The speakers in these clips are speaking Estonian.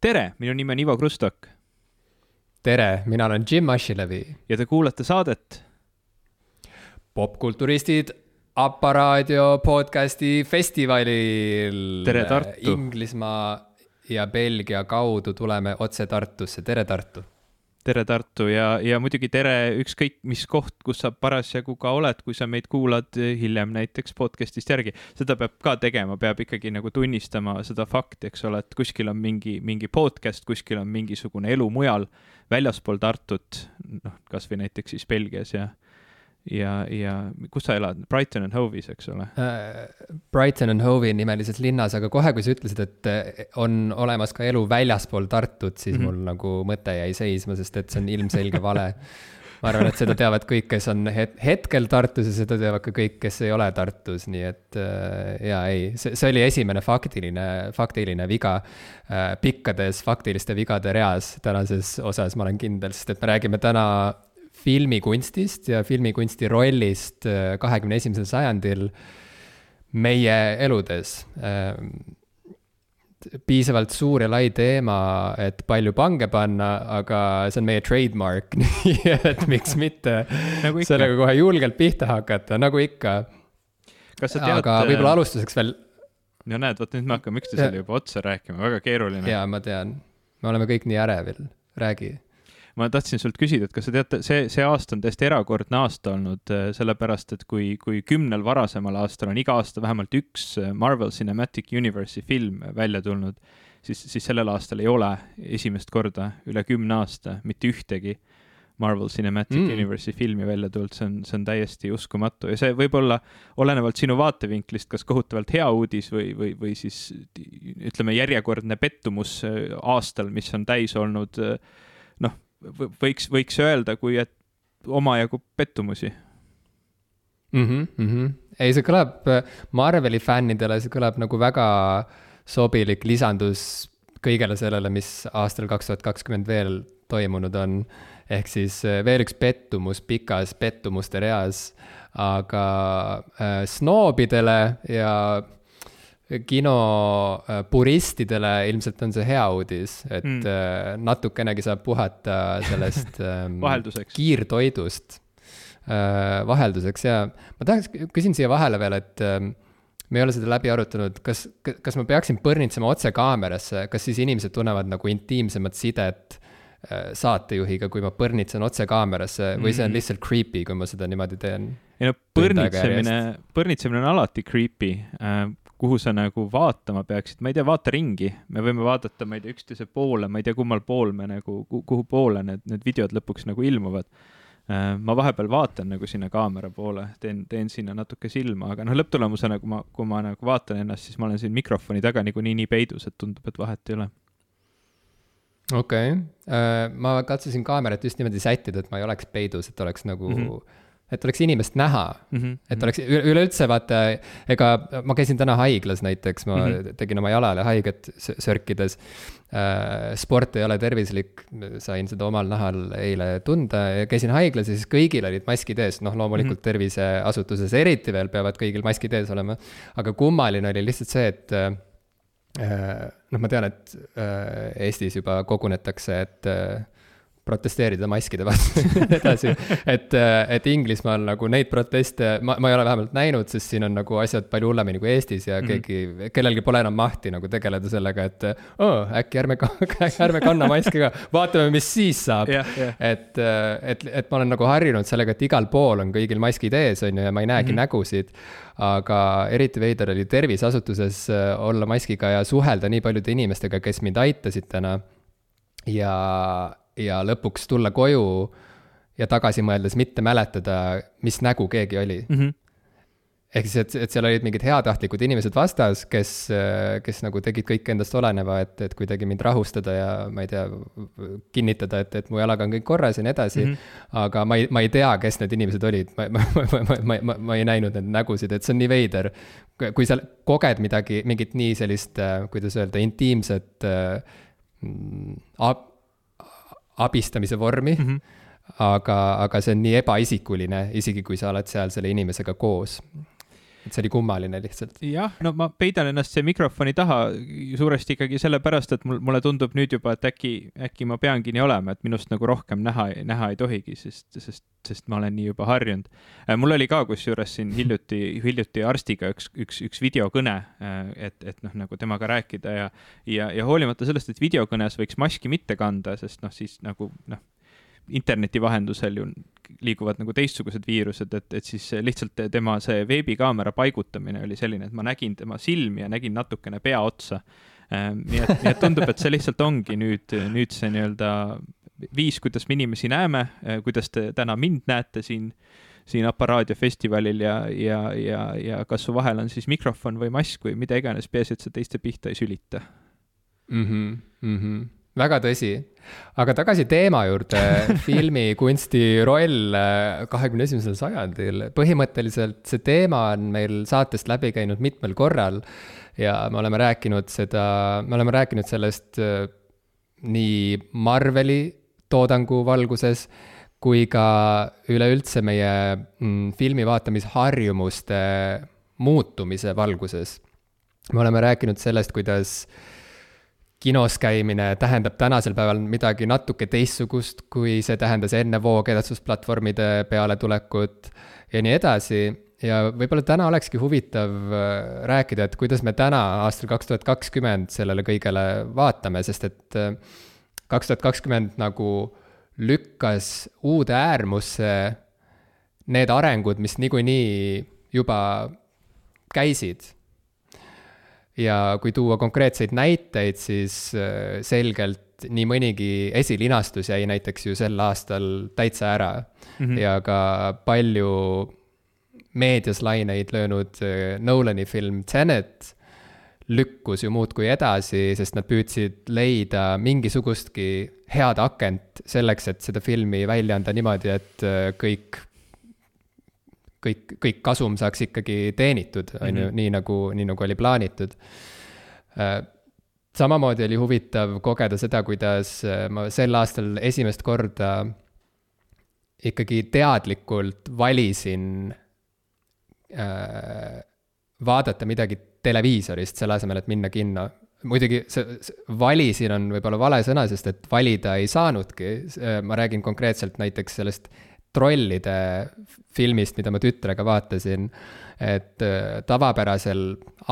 tere, minu nimi on Ivo Krustok. tere, mina olen Jim Ashilevi. ja te kuulate saadet. popkulturistid Aparaadio podcasti festivalil. tere, Tartu. Inglismaa ja Belgia kaudu tuleme otse Tartusse, tere, Tartu tere, Tartu ja, ja muidugi tere ükskõik mis koht, kus sa parasjagu ka oled, kui sa meid kuulad hiljem näiteks podcast'ist järgi. seda peab ka tegema, peab ikkagi nagu tunnistama seda fakti, eks ole, et kuskil on mingi, mingi podcast, kuskil on mingisugune elu mujal väljaspool Tartut, noh, kasvõi näiteks siis Belgias ja ja, ja kus sa elad, Brighton and Hove'is, eks ole uh,? Brighton and Hove'i nimelises linnas, aga kohe, kui sa ütlesid, et eh, on olemas ka elu väljaspool Tartut, siis mm -hmm. mul nagu mõte jäi seisma, sest et see on ilmselge vale. ma arvan, et seda teavad kõik, kes on het hetkel Tartus ja seda teavad ka kõik, kes ei ole Tartus, nii et äh, jaa, ei, see, see oli esimene faktiline, faktiline viga äh, pikkades faktiliste vigade reas tänases osas, ma olen kindel, sest et me räägime täna filmikunstist ja filmikunsti rollist äh, kahekümne esimesel sajandil meie eludes. Ähm, piisavalt suur ja lai teema, et palju pange panna, aga see on meie trademark nii et miks mitte nagu sellega kohe julgelt pihta hakata, nagu ikka. aga võib-olla alustuseks veel. no näed, vot nüüd me hakkame üksteisele juba otsa rääkima, väga keeruline. jaa, ma tean. me oleme kõik nii ärevil, räägi ma tahtsin sult küsida, et kas sa tead, see, see aasta on täiesti erakordne aasta olnud, äh, sellepärast et kui, kui kümnel varasemal aastal on iga aasta vähemalt üks äh, Marvel Cinematic Universe'i film välja tulnud, siis, siis sellel aastal ei ole esimest korda üle kümne aasta mitte ühtegi Marvel Cinematic mm. Universe'i filmi välja tulnud, see on, see on täiesti uskumatu ja see võib olla olenevalt sinu vaatevinklist, kas kohutavalt hea uudis või, või, või siis ütleme, järjekordne pettumus äh, aastal, mis on täis olnud noh, võiks, võiks öelda, kui et omajagu pettumusi mm. -hmm, mm -hmm. ei, see kõlab Marveli fännidele, see kõlab nagu väga sobilik lisandus kõigele sellele, mis aastal kaks tuhat kakskümmend veel toimunud on. ehk siis eh, veel üks pettumus pikas pettumuste reas, aga äh, snoobidele ja kinopuristidele äh, ilmselt on see hea uudis, et mm. natukenegi saab puhata sellest ähm, kiirtoidust äh,. vahelduseks ja ma tahaks, küsin siia vahele veel, et äh, me ei ole seda läbi arutanud, kas, kas ma peaksin põrnitsema otse kaamerasse, kas siis inimesed tunnevad nagu intiimsemat sidet äh, saatejuhiga, kui ma põrnitsen otse kaamerasse või see on mm. lihtsalt creepy, kui ma seda niimoodi teen? ei no põrnitsemine, põrnitsemine on alati creepy äh, kuhu sa nagu vaatama peaksid, ma ei tea, vaata ringi, me võime vaadata, ma ei tea, üksteise poole, ma ei tea, kummal pool me nagu, kuhu poole need, need videod lõpuks nagu ilmuvad. Äh, ma vahepeal vaatan nagu sinna kaamera poole, teen, teen sinna natuke silma, aga noh, lõpptulemusena, kui ma, kui ma nagu vaatan ennast, siis ma olen siin mikrofoni taga niikuinii nii peidus, et tundub, et vahet ei ole. Okei. Okay., äh, ma katsusin kaamerat just niimoodi sättida, et ma ei oleks peidus, et oleks nagu mm -hmm et oleks inimest näha mm, -hmm. et oleks üleüldse vaata, ega ma käisin täna haiglas näiteks, ma mm -hmm. tegin oma jalale haiget sörkides äh,. sport ei ole tervislik, sain seda omal nahal eile tunda ja käisin haiglas ja siis kõigil olid maskid ees, noh, loomulikult mm -hmm. terviseasutuses eriti veel peavad kõigil maskid ees olema. aga kummaline oli lihtsalt see, et äh, noh, ma tean, et äh, Eestis juba kogunetakse, et protesteerida maskide vastu edasi. et, et Inglismaal nagu neid proteste, ma, ma ei ole vähemalt näinud, sest siin on nagu asjad palju hullemini kui Eestis ja mm -hmm. keegi, kellelgi pole enam mahti nagu tegeleda sellega, et oh, äkki ärme, ärme kanna maski ka, vaatame, mis siis saab yeah,. Yeah. et, et, et ma olen nagu harjunud sellega, et igal pool on kõigil maskid ees, on ju, ja ma ei näegi mm -hmm. nägusid aga eriti veider oli terviseasutuses äh, olla maskiga ja suhelda nii paljude inimestega, kes mind aitasid täna. ja, ja lõpuks tulla koju ja tagasi mõeldes mitte mäletada, mis nägu keegi oli mm. -hmm. ehk siis, et, et seal olid mingid heatahtlikud inimesed vastas, kes, kes nagu tegid kõik endast oleneva, et, et kuidagi mind rahustada ja ma ei tea, kinnitada, et, et mu jalaga on kõik korras ja nii edasi mm. -hmm. aga ma ei, ma ei tea, kes need inimesed olid, ma, ma, ma, ma, ma, ma, ma ei näinud neid nägusid, et see on nii veider. kui sa koged midagi, mingit nii sellist, kuidas öelda, intiimset äh, abistamise vormi mm. -hmm. aga, aga see on nii ebaisikuline, isegi kui sa oled seal selle inimesega koos. Et see oli kummaline lihtsalt. jah, no ma peidan ennast siia mikrofoni taha suuresti ikkagi sellepärast, et mul, mulle tundub nüüd juba, et äkki, äkki ma peangi nii olema, et minust nagu rohkem näha, näha ei tohigi, sest, sest, sest ma olen nii juba harjunud. Äh, mul oli ka kusjuures siin hiljuti, hiljuti arstiga üks, üks, üks videokõne, äh, et, et noh, nagu temaga rääkida ja, ja, ja hoolimata sellest, et videokõnes võiks maski mitte kanda, sest noh, siis nagu noh, interneti vahendusel ju liiguvad nagu teistsugused viirused, et, et siis lihtsalt tema see veebikaamera paigutamine oli selline, et ma nägin tema silmi ja nägin natukene pea otsa. Ehm, nii et, nii et tundub, et see lihtsalt ongi nüüd, nüüd see nii-öelda viis, kuidas me inimesi näeme, eh, kuidas te täna mind näete siin, siin Aparaadio festivalil ja, ja, ja, ja kas su vahel on siis mikrofon või mask või mida iganes, peaasi, et sa teiste pihta ei sülita mm. -hmm, mm -hmm väga tõsi. aga tagasi teema juurde, filmikunsti roll äh, kahekümne esimesel sajandil. põhimõtteliselt see teema on meil saatest läbi käinud mitmel korral ja me oleme rääkinud seda, me oleme rääkinud sellest äh, nii Marveli toodangu valguses kui ka üleüldse meie mm, filmi vaatamisharjumuste muutumise valguses. me oleme rääkinud sellest, kuidas äh, kinos käimine tähendab tänasel päeval midagi natuke teistsugust, kui see tähendas enne voogedastusplatvormide pealetulekut ja nii edasi. ja võib-olla täna olekski huvitav äh, rääkida, et kuidas me täna, aastal kaks tuhat kakskümmend, sellele kõigele vaatame, sest et äh, kaks tuhat kakskümmend nagu lükkas uude äärmusse need arengud, mis niikuinii juba käisid ja kui tuua konkreetseid näiteid, siis äh, selgelt nii mõnigi esilinastus jäi näiteks ju sel aastal täitsa ära mm. -hmm. ja ka palju meedias laineid löönud äh, Nolani film Tenet lükkus ju muudkui edasi, sest nad püüdsid leida mingisugustki head akent selleks, et seda filmi välja anda niimoodi, et äh, kõik kõik, kõik kasum saaks ikkagi teenitud, on ju, mhm. nii nagu, nii nagu oli plaanitud. Äh, samamoodi oli huvitav kogeda seda, kuidas äh, ma sel aastal esimest korda ikkagi teadlikult valisin äh, vaadata midagi televiisorist, selle asemel, et minna kinno muidugi see, see, valisin on võib-olla vale sõna, sest et valida ei saanudki, ma räägin konkreetselt näiteks sellest trollide filmist, mida ma tütrega vaatasin, et äh, tavapärasel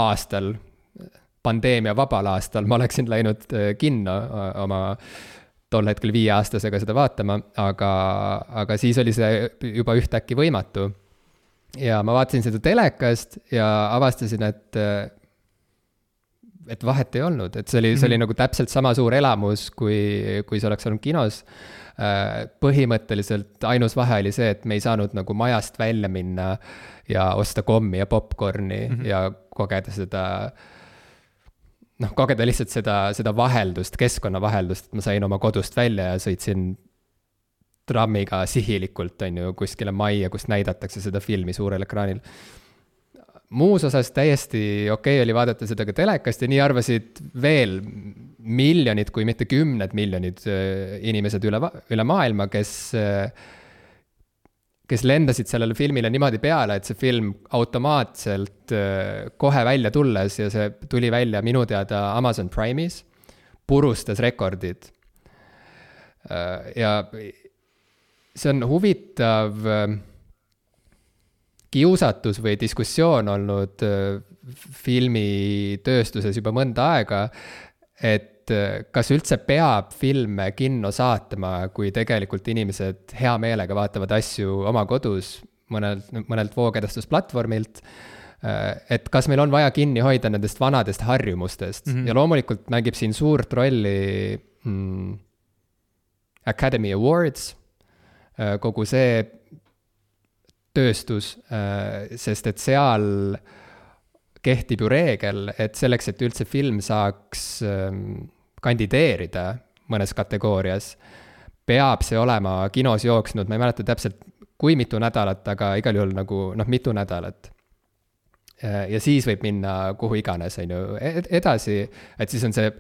aastal, pandeemia vabal aastal ma oleksin läinud äh, kinno äh, oma tol hetkel viieaastasega seda vaatama, aga, aga siis oli see juba ühtäkki võimatu. ja ma vaatasin seda telekast ja avastasin, et et vahet ei olnud, et see oli, see oli mhm. nagu täpselt sama suur elamus, kui, kui see oleks olnud kinos põhimõtteliselt ainus vahe oli see, et me ei saanud nagu majast välja minna ja osta kommi ja popkorni mm -hmm. ja kogeda seda noh, kogeda lihtsalt seda, seda vaheldust, keskkonnavaheldust, et ma sain oma kodust välja ja sõitsin trammiga sihilikult, on ju, kuskile majja, kus näidatakse seda filmi suurel ekraanil muus osas täiesti okei okay oli vaadata seda ka telekast ja nii arvasid veel miljonid, kui mitte kümned miljonid äh, inimesed üle, üle maailma, kes, äh, kes lendasid sellele filmile niimoodi peale, et see film automaatselt äh, kohe välja tulles ja see tuli välja minu teada Amazon Prime'is, purustas rekordid. ja see on huvitav kiusatus või diskussioon olnud äh, filmitööstuses juba mõnda aega, et äh, kas üldse peab filme kinno saatma, kui tegelikult inimesed hea meelega vaatavad asju oma kodus mõnelt, mõnelt voogedastusplatvormilt äh, et kas meil on vaja kinni hoida nendest vanadest harjumustest mm -hmm. ja loomulikult mängib siin suurt rolli mm, Academy Awards, kogu see tööstus, äh, sest et seal kehtib ju reegel, et selleks, et üldse film saaks ähm, kandideerida mõnes kategoorias, peab see olema kinos jooksnud, ma ei mäleta täpselt, kui mitu nädalat, aga igal juhul nagu noh, mitu nädalat. Äh, ja siis võib minna kuhu iganes, on ju, edasi, et siis on see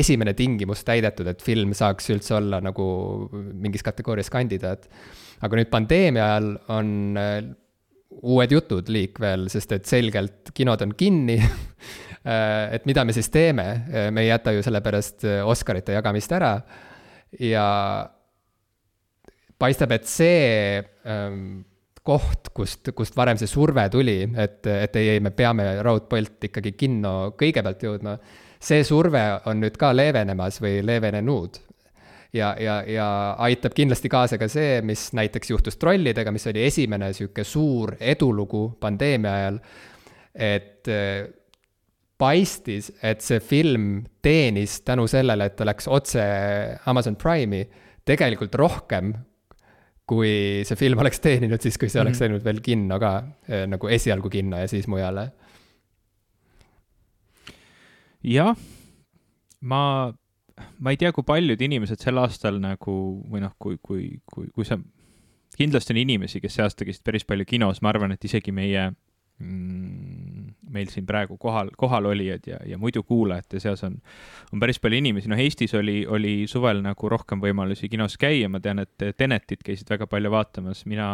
esimene tingimus täidetud, et film saaks üldse olla nagu mingis kategoorias kandidaat aga nüüd pandeemia ajal on äh, uued jutud liik veel, sest et selgelt kinod on kinni. Et mida me siis teeme, me ei jäta ju sellepärast Oscarite jagamist ära. Ja paistab, et see ähm, koht, kust, kust varem see surve tuli, et, et ei, ei, me peame raudpolt ikkagi kinno kõigepealt jõudma, see surve on nüüd ka leevenemas või leevenenud ja, ja, ja aitab kindlasti kaasa ka see, mis näiteks juhtus trollidega, mis oli esimene sihuke suur edulugu pandeemia ajal. et äh, paistis, et see film teenis tänu sellele, et ta läks otse Amazon Prime'i tegelikult rohkem kui see film oleks teeninud siis, kui see oleks mhm. läinud veel kinno ka, eh, nagu esialgu kinno ja siis mujale. jah, ma, ma ei tea, kui paljud inimesed sel aastal nagu või noh, kui, kui, kui, kui sa, kindlasti on inimesi, kes see aasta käisid päris palju kinos, ma arvan, et isegi meie Mm, meil siin praegu kohal, kohalolijad ja, ja muidu kuulajate seas on, on päris palju inimesi, noh, Eestis oli, oli suvel nagu rohkem võimalusi kinos käia, ma tean, et Tenetit käisid väga palju vaatamas, mina,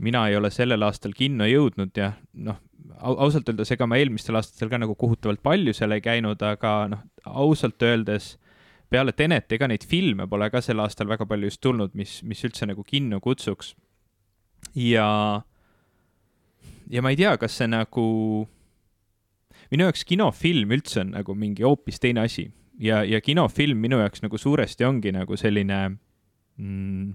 mina ei ole sellel aastal kinno jõudnud ja noh, ausalt öeldes, ega ma eelmistel aastatel ka nagu kohutavalt palju seal ei käinud, aga noh, ausalt öeldes peale Teneti, ega neid filme pole ka sel aastal väga palju just tulnud, mis, mis üldse nagu kinno kutsuks. ja ja ma ei tea, kas see nagu, minu jaoks kinofilm üldse on nagu mingi hoopis teine asi ja, ja kinofilm minu jaoks nagu suuresti ongi nagu selline mm,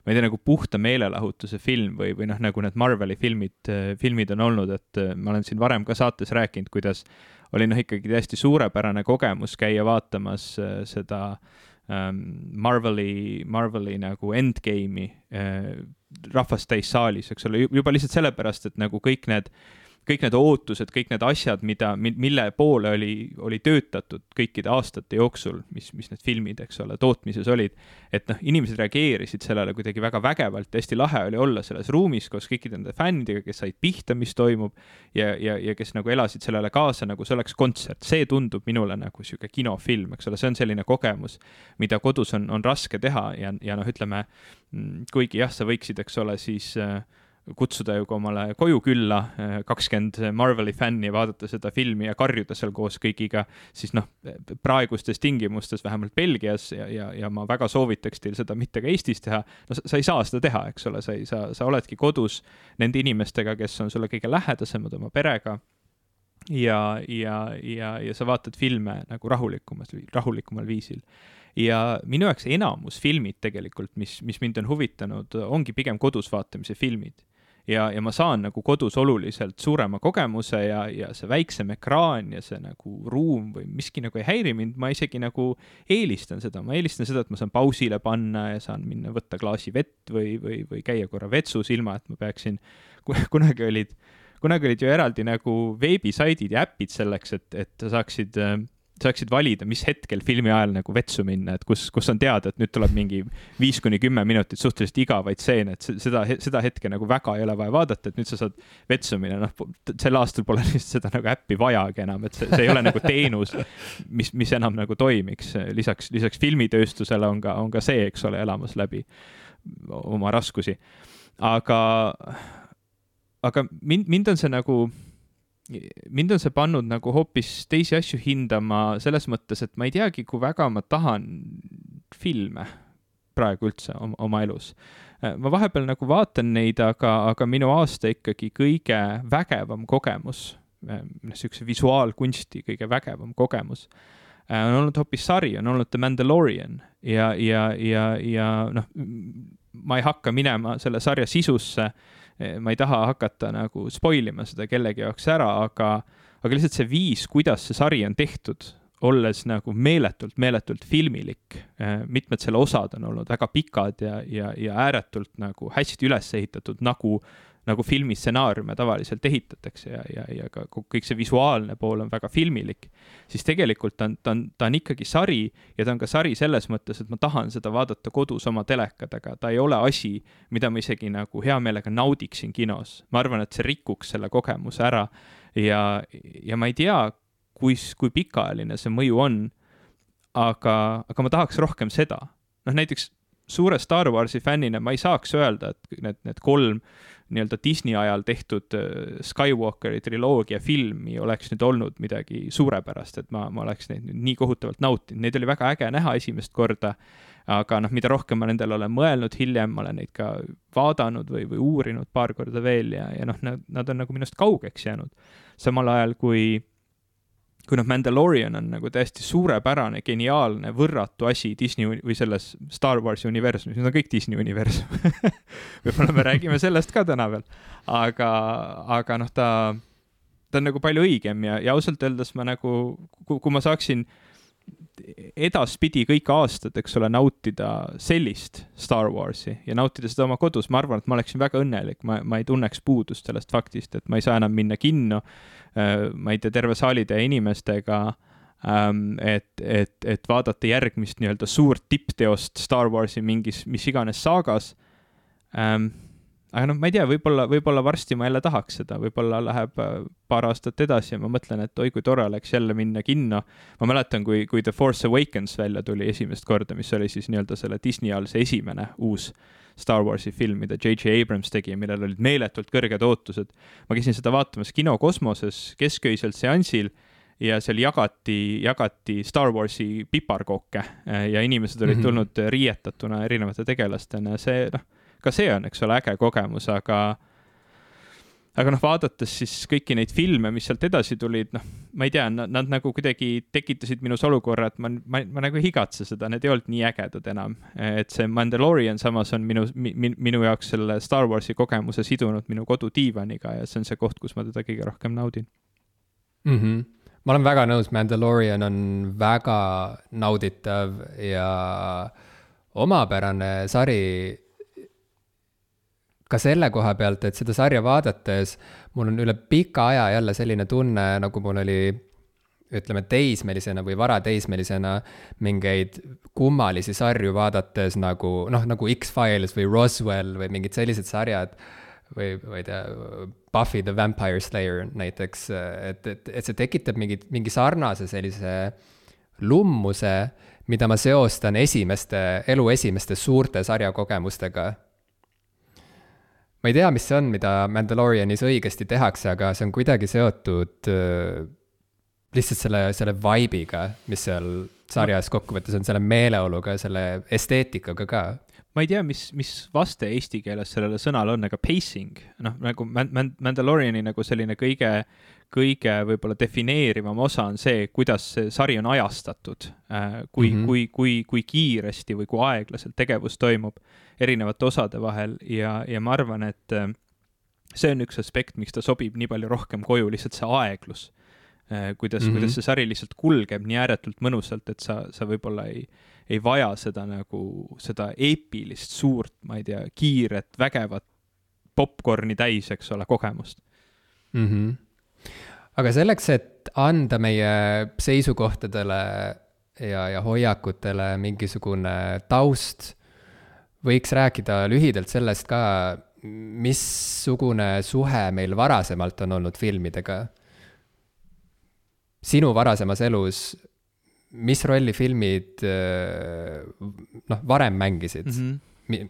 ma ei tea, nagu puhta meelelahutuse film või, või noh, nagu need Marveli filmid, filmid on olnud, et ma olen siin varem ka saates rääkinud, kuidas oli noh, ikkagi täiesti suurepärane kogemus käia vaatamas äh, seda ähm, Marveli, Marveli nagu endgame'i äh, rahvast täis saalis, eks ole, juba lihtsalt sellepärast, et nagu kõik need kõik need ootused, kõik need asjad, mida, mille poole oli, oli töötatud kõikide aastate jooksul, mis, mis need filmid, eks ole, tootmises olid. et noh, inimesed reageerisid sellele kuidagi väga vägevalt, hästi lahe oli olla selles ruumis koos kõikide nende fännidega, kes said pihta, mis toimub. ja, ja, ja kes nagu elasid sellele kaasa, nagu see oleks kontsert, see tundub minule nagu sihuke kinofilm, eks ole, see on selline kogemus, mida kodus on, on raske teha ja, ja noh, ütleme mm, kuigi jah, sa võiksid, eks ole, siis äh, kutsuda ju ka omale koju külla eh, kakskümmend Marveli fänni, vaadata seda filmi ja karjuda seal koos kõigiga, siis noh, praegustes tingimustes, vähemalt Belgias ja, ja, ja ma väga soovitaks teil seda mitte ka Eestis teha, no sa, sa ei saa seda teha, eks ole, sa ei saa, sa oledki kodus nende inimestega, kes on sulle kõige lähedasemad oma perega. Ja, ja, ja, ja sa vaatad filme nagu rahulikumas, rahulikumal viisil. Ja minu jaoks enamus filmid tegelikult, mis, mis mind on huvitanud, ongi pigem kodus vaatamise filmid ja, ja ma saan nagu kodus oluliselt suurema kogemuse ja, ja see väiksem ekraan ja see nagu ruum või miski nagu ei häiri mind, ma isegi nagu eelistan seda, ma eelistan seda, et ma saan pausile panna ja saan minna võtta klaasi vett või, või, või käia korra vetsus, ilma et ma peaksin, kunagi olid, kunagi olid ju eraldi nagu veebisaidid ja äpid selleks, et, et sa saaksid äh, saaksid valida, mis hetkel filmi ajal nagu vetsu minna, et kus, kus on teada, et nüüd tuleb mingi viis kuni kümme minutit suhteliselt igavaid stseene, et seda, seda hetke nagu väga ei ole vaja vaadata, et nüüd sa saad vetsu minna, noh, sel aastal pole lihtsalt seda nagu äppi vajagi enam, et see, see ei ole nagu teenus, mis, mis enam nagu toimiks. lisaks, lisaks filmitööstusele on ka, on ka see, eks ole, elamas läbi oma raskusi. aga, aga mind, mind on see nagu mind on see pannud nagu hoopis teisi asju hindama selles mõttes, et ma ei teagi, kui väga ma tahan filme praegu üldse oma, oma elus. ma vahepeal nagu vaatan neid, aga, aga minu aasta ikkagi kõige vägevam kogemus, niisuguse visuaalkunsti kõige vägevam kogemus on olnud hoopis sari, on olnud The Mandalorian ja, ja, ja, ja noh, ma ei hakka minema selle sarja sisusse Eh, ma ei taha hakata nagu spoil ima seda kellegi jaoks ära, aga, aga lihtsalt see viis, kuidas see sari on tehtud, olles nagu meeletult, meeletult filmilik. Eh, mitmed selle osad on olnud väga pikad ja, ja, ja ääretult nagu hästi üles ehitatud, nagu nagu filmi stsenaariume tavaliselt ehitatakse ja, ja, ja ka kõik see visuaalne pool on väga filmilik, siis tegelikult ta on, ta on, ta on ikkagi sari ja ta on ka sari selles mõttes, et ma tahan seda vaadata kodus oma telekadega, ta ei ole asi, mida ma isegi nagu hea meelega naudiksin kinos. ma arvan, et see rikuks selle kogemuse ära ja, ja ma ei tea, kui, kui pikaajaline see mõju on, aga, aga ma tahaks rohkem seda. noh, näiteks suure Star Warsi fännina ma ei saaks öelda, et need, need kolm nii-öelda Disney ajal tehtud äh, Skywalkeri triloogia filmi oleks nüüd olnud midagi suurepärast, et ma, ma oleks neid nüüd nii kohutavalt nautinud, neid oli väga äge näha esimest korda. aga noh, mida rohkem ma nendele olen mõelnud hiljem, ma olen neid ka vaadanud või, või uurinud paar korda veel ja, ja noh, nad, nad on nagu minust kaugeks jäänud. samal ajal kui kui noh, Mandalorian on nagu täiesti suurepärane, geniaalne, võrratu asi Disney või selles Star Warsi universumis, need on kõik Disney universum võib-olla me räägime sellest ka täna veel, aga, aga noh, ta, ta on nagu palju õigem ja, ja ausalt öeldes ma nagu, kui ma saaksin edaspidi kõik aastad, eks ole, nautida sellist Star Warsi ja nautida seda oma kodus, ma arvan, et ma oleksin väga õnnelik, ma, ma ei tunneks puudust sellest faktist, et ma ei saa enam minna kinno. Äh, ma ei tea, terve saalitäie inimestega ähm, et, et, et vaadata järgmist nii-öelda suurt tippteost Star Warsi mingis, mis iganes saagas. Ähm,. Aga noh, ma ei tea, võib-olla, võib-olla varsti ma jälle tahaks seda, võib-olla läheb äh, paar aastat edasi ja ma mõtlen, et oi kui tore oleks jälle minna kinno. ma mäletan, kui, kui The Force Awakens välja tuli esimest korda, mis oli siis nii-öelda selle Disney all see esimene uus äh, Star Warsi film, mida J.J. Abrams tegi, millel olid meeletult kõrged ootused. ma käisin seda vaatamas kino kosmoses kesköisel seansil ja seal jagati, jagati Star Warsi piparkooke eh, ja inimesed olid mhm. tulnud riietatuna erinevate tegelastena ja see, noh, ka see on, eks ole, äge kogemus, aga aga noh, vaadates siis kõiki neid filme, mis sealt edasi tulid, noh, ma ei tea, nad nagu kuidagi tekitasid minus olukorra, et ma, ma, ma nagu ei igatse seda, need ei olnud nii ägedad enam. et see Mandalorian samas on minu min,, minu jaoks selle Star Warsi kogemuse sidunud minu kodudiivaniga ja see on see koht, kus ma teda kõige rohkem naudin mm. -hmm. ma olen väga nõus, Mandalorian on väga nauditav ja omapärane sari ka selle koha pealt, et seda sarja vaadates mul on üle pika aja jälle selline tunne, nagu mul oli ütleme, teismelisena või varateismelisena mingeid kummalisi sarju vaadates nagu noh, nagu X-Files või Roswell või mingid sellised sarjad või ma ei tea, Buffy the Vampire Slayer näiteks, et, et, et see tekitab mingi, mingi sarnase sellise lummuse, mida ma seostan esimeste, elu esimeste suurte sarjakogemustega ma ei tea, mis see on, mida Mandalorianis õigesti tehakse, aga see on kuidagi seotud äh, lihtsalt selle, selle vibe'iga, mis seal sarjas kokkuvõttes on, selle meeleoluga, selle esteetikaga ka. Ma ei tea, mis, mis vaste eesti keeles sellele sõnale on, aga pacing, noh, nagu Mand-, Mandaloriani nagu selline kõige, kõige võib-olla defineerivam osa on see, kuidas see sari on ajastatud. Äh, kui mm, -hmm. kui, kui, kui kiiresti või kui aeglaselt tegevus toimub erinevate osade vahel ja, ja ma arvan, et äh, see on üks aspekt, miks ta sobib nii palju rohkem koju, lihtsalt see aeglus. Äh, kuidas mm, -hmm. kuidas see sari lihtsalt kulgeb nii ääretult mõnusalt, et sa, sa võib-olla ei ei vaja seda nagu, seda eepilist, suurt, ma ei tea, kiiret, vägevat popkorni täis, eks ole, kogemust mm. -hmm. Aga selleks, et anda meie seisukohtadele ja, ja hoiakutele mingisugune taust, võiks rääkida lühidalt sellest ka, missugune suhe meil varasemalt on olnud filmidega. sinu varasemas elus mis rolli filmid äh, noh, varem mängisid mm? -hmm.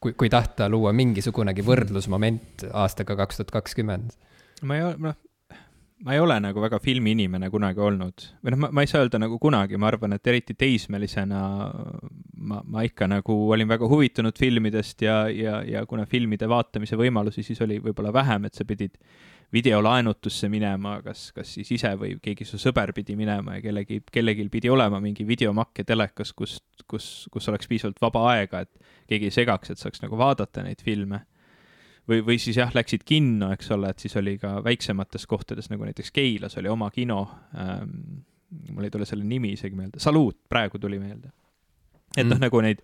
kui, kui tahta luua mingisugunegi võrdlusmoment aastaga kaks tuhat kakskümmend? ma ei ole, noh, ma ei ole nagu väga filmiinimene kunagi olnud või noh, ma, ei saa öelda nagu kunagi, ma arvan, et eriti teismelisena ma, ma ikka nagu olin väga huvitunud filmidest ja, ja, ja kuna filmide vaatamise võimalusi siis oli võib-olla vähem, et sa pidid videolaenutusse minema, kas, kas siis ise või keegi su sõber pidi minema ja kellegi, kellelgi pidi olema mingi videomakke telekas, kus, kus, kus oleks piisavalt vaba aega, et keegi ei segaks, et saaks nagu vaadata neid filme. Või, või siis jah, läksid kinno, eks ole, et siis oli ka väiksemates kohtades, nagu näiteks Keilas oli oma kino ähm,, mul ei tule selle nimi isegi meelde, Saluut praegu tuli meelde. et noh mm., nagu neid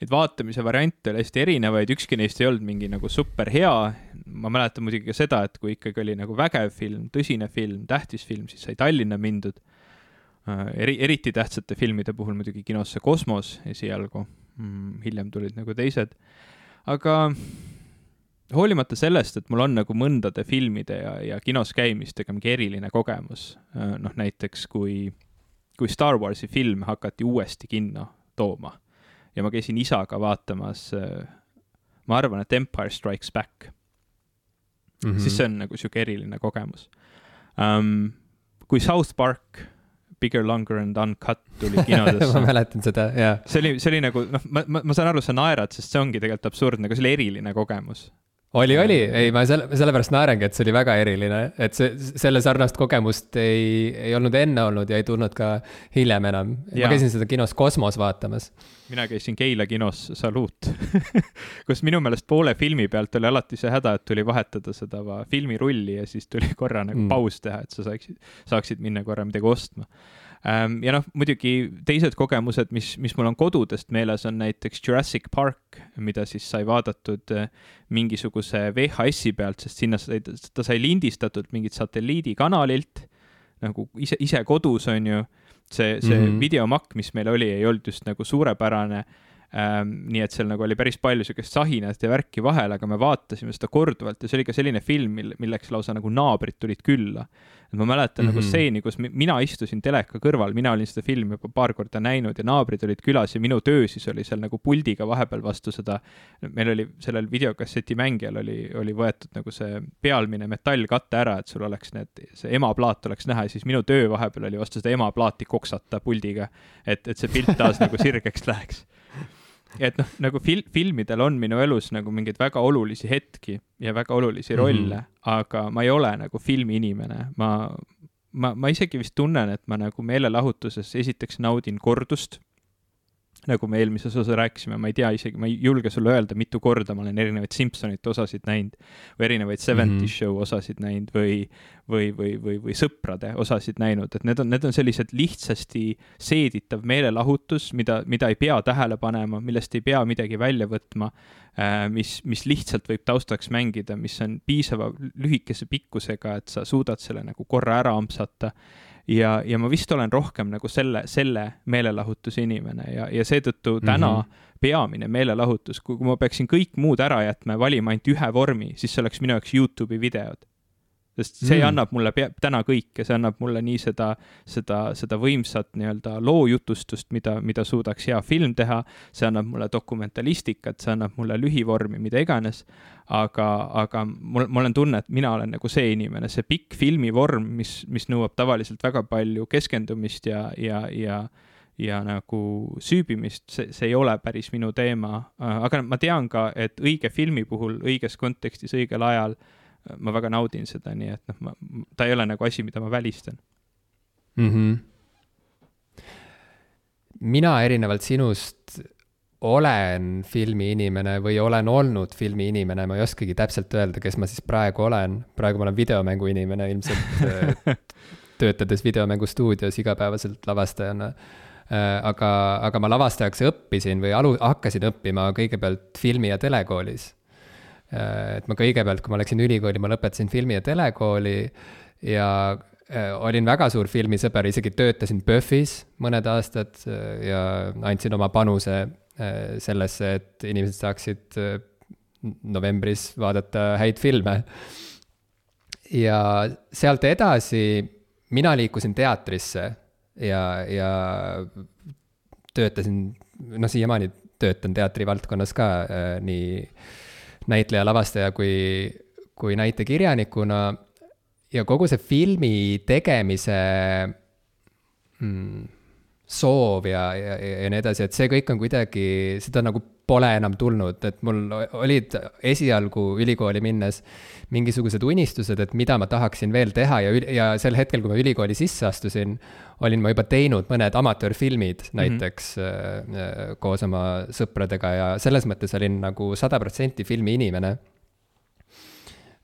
neid vaatamise variante oli hästi erinevaid, ükski neist ei olnud mingi nagu super hea. ma mäletan muidugi ka seda, et kui ikkagi oli nagu vägev film, tõsine film, tähtis film, siis sai Tallinna mindud. Äh, eri, eriti tähtsate filmide puhul muidugi kinosse Kosmos esialgu mm,, hiljem tulid nagu teised. aga hoolimata sellest, et mul on nagu mõndade filmide ja, ja kinos käimistega mingi eriline kogemus, äh, noh näiteks kui, kui Star Warsi film hakati uuesti kinno tooma ja ma käisin isaga vaatamas, ma arvan, et Empire Strikes Back mm. -hmm. siis see on nagu sihuke eriline kogemus um,. kui South Park Bigger, Longer and Uncut tuli kinodesse ma mäletan seda, jaa. see oli, see oli nagu noh, ma, ma, ma saan aru, sa naerad, sest see ongi tegelikult absurdne, aga see oli eriline kogemus oli, oli, ei, ma selle, sellepärast naerangi, et see oli väga eriline, et see, selle sarnast kogemust ei, ei olnud enne olnud ja ei tulnud ka hiljem enam. ma käisin seda kinos Kosmos vaatamas. mina käisin Keila kinos Saluut kus minu meelest poole filmi pealt oli alati see häda, et tuli vahetada seda filmirulli ja siis tuli korra nagu mm. paus teha, et sa saaksid, saaksid minna korra midagi ostma ja noh, muidugi teised kogemused, mis, mis mul on kodudest meeles, on näiteks Jurassic Park, mida siis sai vaadatud äh, mingisuguse VHS-i pealt, sest sinna sai, ta sai lindistatud mingilt satelliidikanalilt nagu ise, ise kodus, on ju. see, see mm -hmm. videomakk, mis meil oli, ei olnud just nagu suurepärane nii et seal nagu oli päris palju sihukest sahinat ja värki vahel, aga me vaatasime seda korduvalt ja see oli ka selline film, mil, milleks lausa nagu naabrid tulid külla. et ma mäletan mm -hmm. nagu mhm. stseeni, kus mina istusin teleka kõrval, mina olin seda filmi juba paar korda näinud ja naabrid olid külas ja minu töö siis oli seal nagu puldiga vahepeal vastu seda. meil oli sellel videokasseti mängijal oli, oli võetud nagu see pealmine metallkatte ära, et sul oleks need, see emaplaat oleks näha ja siis minu töö vahepeal oli vastu seda emaplaati koksata puldiga. et, et see pilt taas nagu sirgeks läheks et noh, nagu fil-, filmidel on minu elus nagu mingeid väga olulisi hetki ja väga olulisi rolle mm, -hmm. aga ma ei ole nagu filmiinimene, ma, ma, ma isegi vist tunnen, et ma nagu meelelahutuses esiteks naudin kordust nagu me eelmises osas rääkisime, ma ei tea isegi, ma ei julge sulle öelda, mitu korda ma olen erinevaid Simsonite osasid näinud või erinevaid Seventies mm -hmm. Show osasid näinud või, või, või, või, või Sõprade osasid näinud, et need on, need on sellised lihtsasti seeditav meelelahutus, mida, mida ei pea tähele panema, millest ei pea midagi välja võtma, äh, mis, mis lihtsalt võib taustaks mängida, mis on piisava lühikese pikkusega, et sa suudad selle nagu korra ära ampsata ja, ja ma vist olen rohkem nagu selle, selle meelelahutuse inimene ja, ja seetõttu täna mm -hmm. peamine meelelahutus, kui ma peaksin kõik muud ära jätma ja valima ainult ühe vormi, siis see oleks minu jaoks Youtube'i videod sest see mm. annab mulle pea, täna kõike, see annab mulle nii seda, seda, seda võimsat nii-öelda loojutustust, mida, mida suudaks hea film teha, see annab mulle dokumentalistikat, see annab mulle lühivormi, mida iganes, aga, aga mul, mul on tunne, et mina olen nagu see inimene, see pikk filmivorm, mis, mis nõuab tavaliselt väga palju keskendumist ja, ja, ja ja nagu süübimist, see, see ei ole päris minu teema, aga ma tean ka, et õige filmi puhul õiges kontekstis õigel ajal äh, ma väga naudin seda, nii et noh, ma, ta ei ole nagu asi, mida ma välistan mm. -hmm. mina erinevalt sinust olen filmiinimene või olen olnud filmiinimene, ma ei oskagi täpselt öelda, kes ma siis praegu olen. praegu ma olen videomänguinimene ilmselt töötades videomängustuudios igapäevaselt lavastajana. Äh, aga, aga ma lavastajaks õppisin või alu-, hakkasin õppima kõigepealt filmi- ja telekoolis Äh, et ma kõigepealt, kui ma läksin ülikooli, ma lõpetasin filmi- ja telekooli ja äh, olin väga suur filmisõber, isegi töötasin PÖFFis mõned aastad äh, ja andsin oma panuse sellesse, et inimesed saaksid novembris vaadata häid filme. ja sealt edasi mina liikusin teatrisse ja, ja töötasin, noh, siiamaani töötan teatrivaldkonnas ka äh, nii näitleja, lavastaja kui, kui näitekirjanikuna. ja kogu see filmi tegemise mm, soov ja, ja, ja nii edasi, et see kõik on kuidagi, seda nagu pole enam tulnud, et mul olid esialgu ülikooli minnes mingisugused unistused, et mida ma tahaksin veel teha ja, ja sel hetkel, kui ma ülikooli sisse astusin, olin ma juba teinud mõned amatöörfilmid mhm. näiteks mm -hmm. koos oma sõpradega ja selles mõttes olin nagu sada protsenti filmiinimene.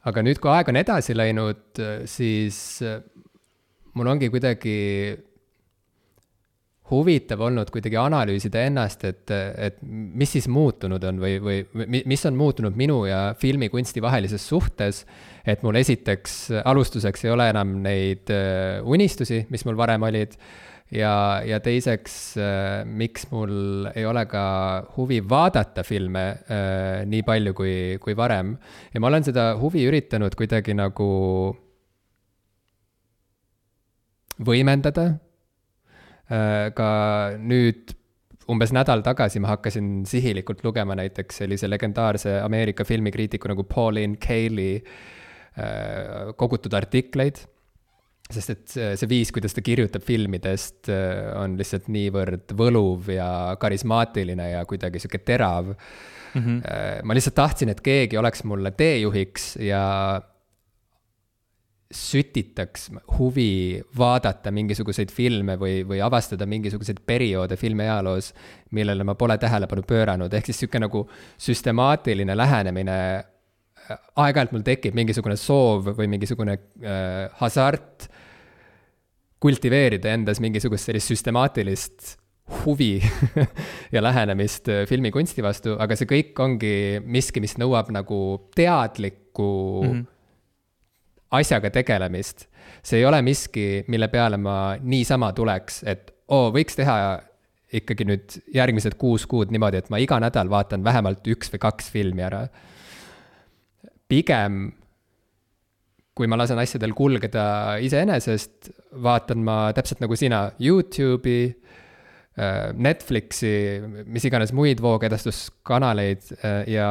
aga nüüd, kui aeg on edasi läinud, siis äh, mul ongi kuidagi huvitav olnud kuidagi analüüsida ennast, et, et mis siis muutunud on või, või mis on muutunud minu ja filmikunsti vahelises suhtes. et mul esiteks alustuseks ei ole enam neid äh, unistusi, mis mul varem olid. ja, ja teiseks, äh, miks mul ei ole ka huvi vaadata filme äh, nii palju kui, kui varem. ja ma olen seda huvi üritanud kuidagi nagu võimendada ka nüüd umbes nädal tagasi ma hakkasin sihilikult lugema näiteks sellise legendaarse Ameerika filmikriitiku nagu Pauline Kaeli äh, kogutud artikleid sest et see, see viis, kuidas ta kirjutab filmidest, äh, on lihtsalt niivõrd võluv ja karismaatiline ja kuidagi sihuke terav mm. -hmm. ma lihtsalt tahtsin, et keegi oleks mulle teejuhiks ja sütitaks huvi vaadata mingisuguseid filme või, või avastada mingisuguseid perioode filmi ajaloos, millele ma pole tähelepanu pööranud, ehk siis sihuke nagu süstemaatiline lähenemine. aeg-ajalt mul tekib mingisugune soov või mingisugune äh, hasart kultiveerida endas mingisugust sellist süstemaatilist huvi ja lähenemist filmikunsti vastu, aga see kõik ongi miski, mis nõuab nagu teadlikku mm -hmm asjaga tegelemist. see ei ole miski, mille peale ma niisama tuleks, et oo, võiks teha ikkagi nüüd järgmised kuus kuud niimoodi, et ma iga nädal vaatan vähemalt üks või kaks filmi ära. pigem, kui ma lasen asjadel kulgeda iseenesest, vaatan ma täpselt nagu sina Youtube'i, äh, Netflixi, mis iganes muid voogedastuskanaleid äh, ja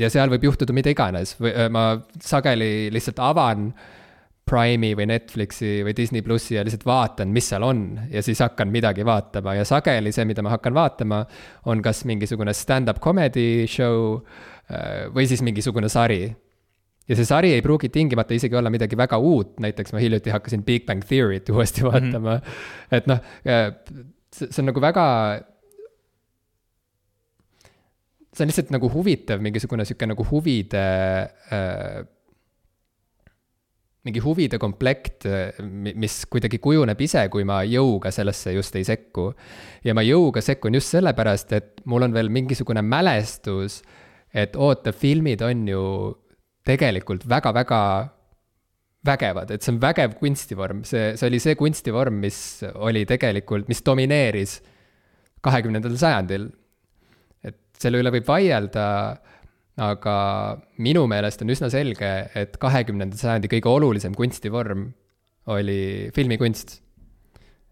ja seal võib juhtuda mida iganes või ma sageli lihtsalt avan Prime'i või Netflixi või Disney plussi ja lihtsalt vaatan, mis seal on ja siis hakkan midagi vaatama ja sageli see, mida ma hakkan vaatama, on kas mingisugune stand-up comedy show või siis mingisugune sari. ja see sari ei pruugi tingimata isegi olla midagi väga uut, näiteks ma hiljuti hakkasin Big Bang Theory't uuesti mhm. vaatama mm. -hmm. et noh, see on nagu väga see on lihtsalt nagu huvitav, mingisugune sihuke nagu huvide äh,, mingi huvide komplekt, mis kuidagi kujuneb ise, kui ma jõuga sellesse just ei sekku. ja ma jõuga sekkun just sellepärast, et mul on veel mingisugune mälestus, et oota, filmid on ju tegelikult väga-väga vägevad, et see on vägev kunstivorm, see, see oli see kunstivorm, mis oli tegelikult, mis domineeris kahekümnendal sajandil selle üle võib vaielda, aga minu meelest on üsna selge, et kahekümnenda sajandi kõige olulisem kunstivorm oli filmikunst.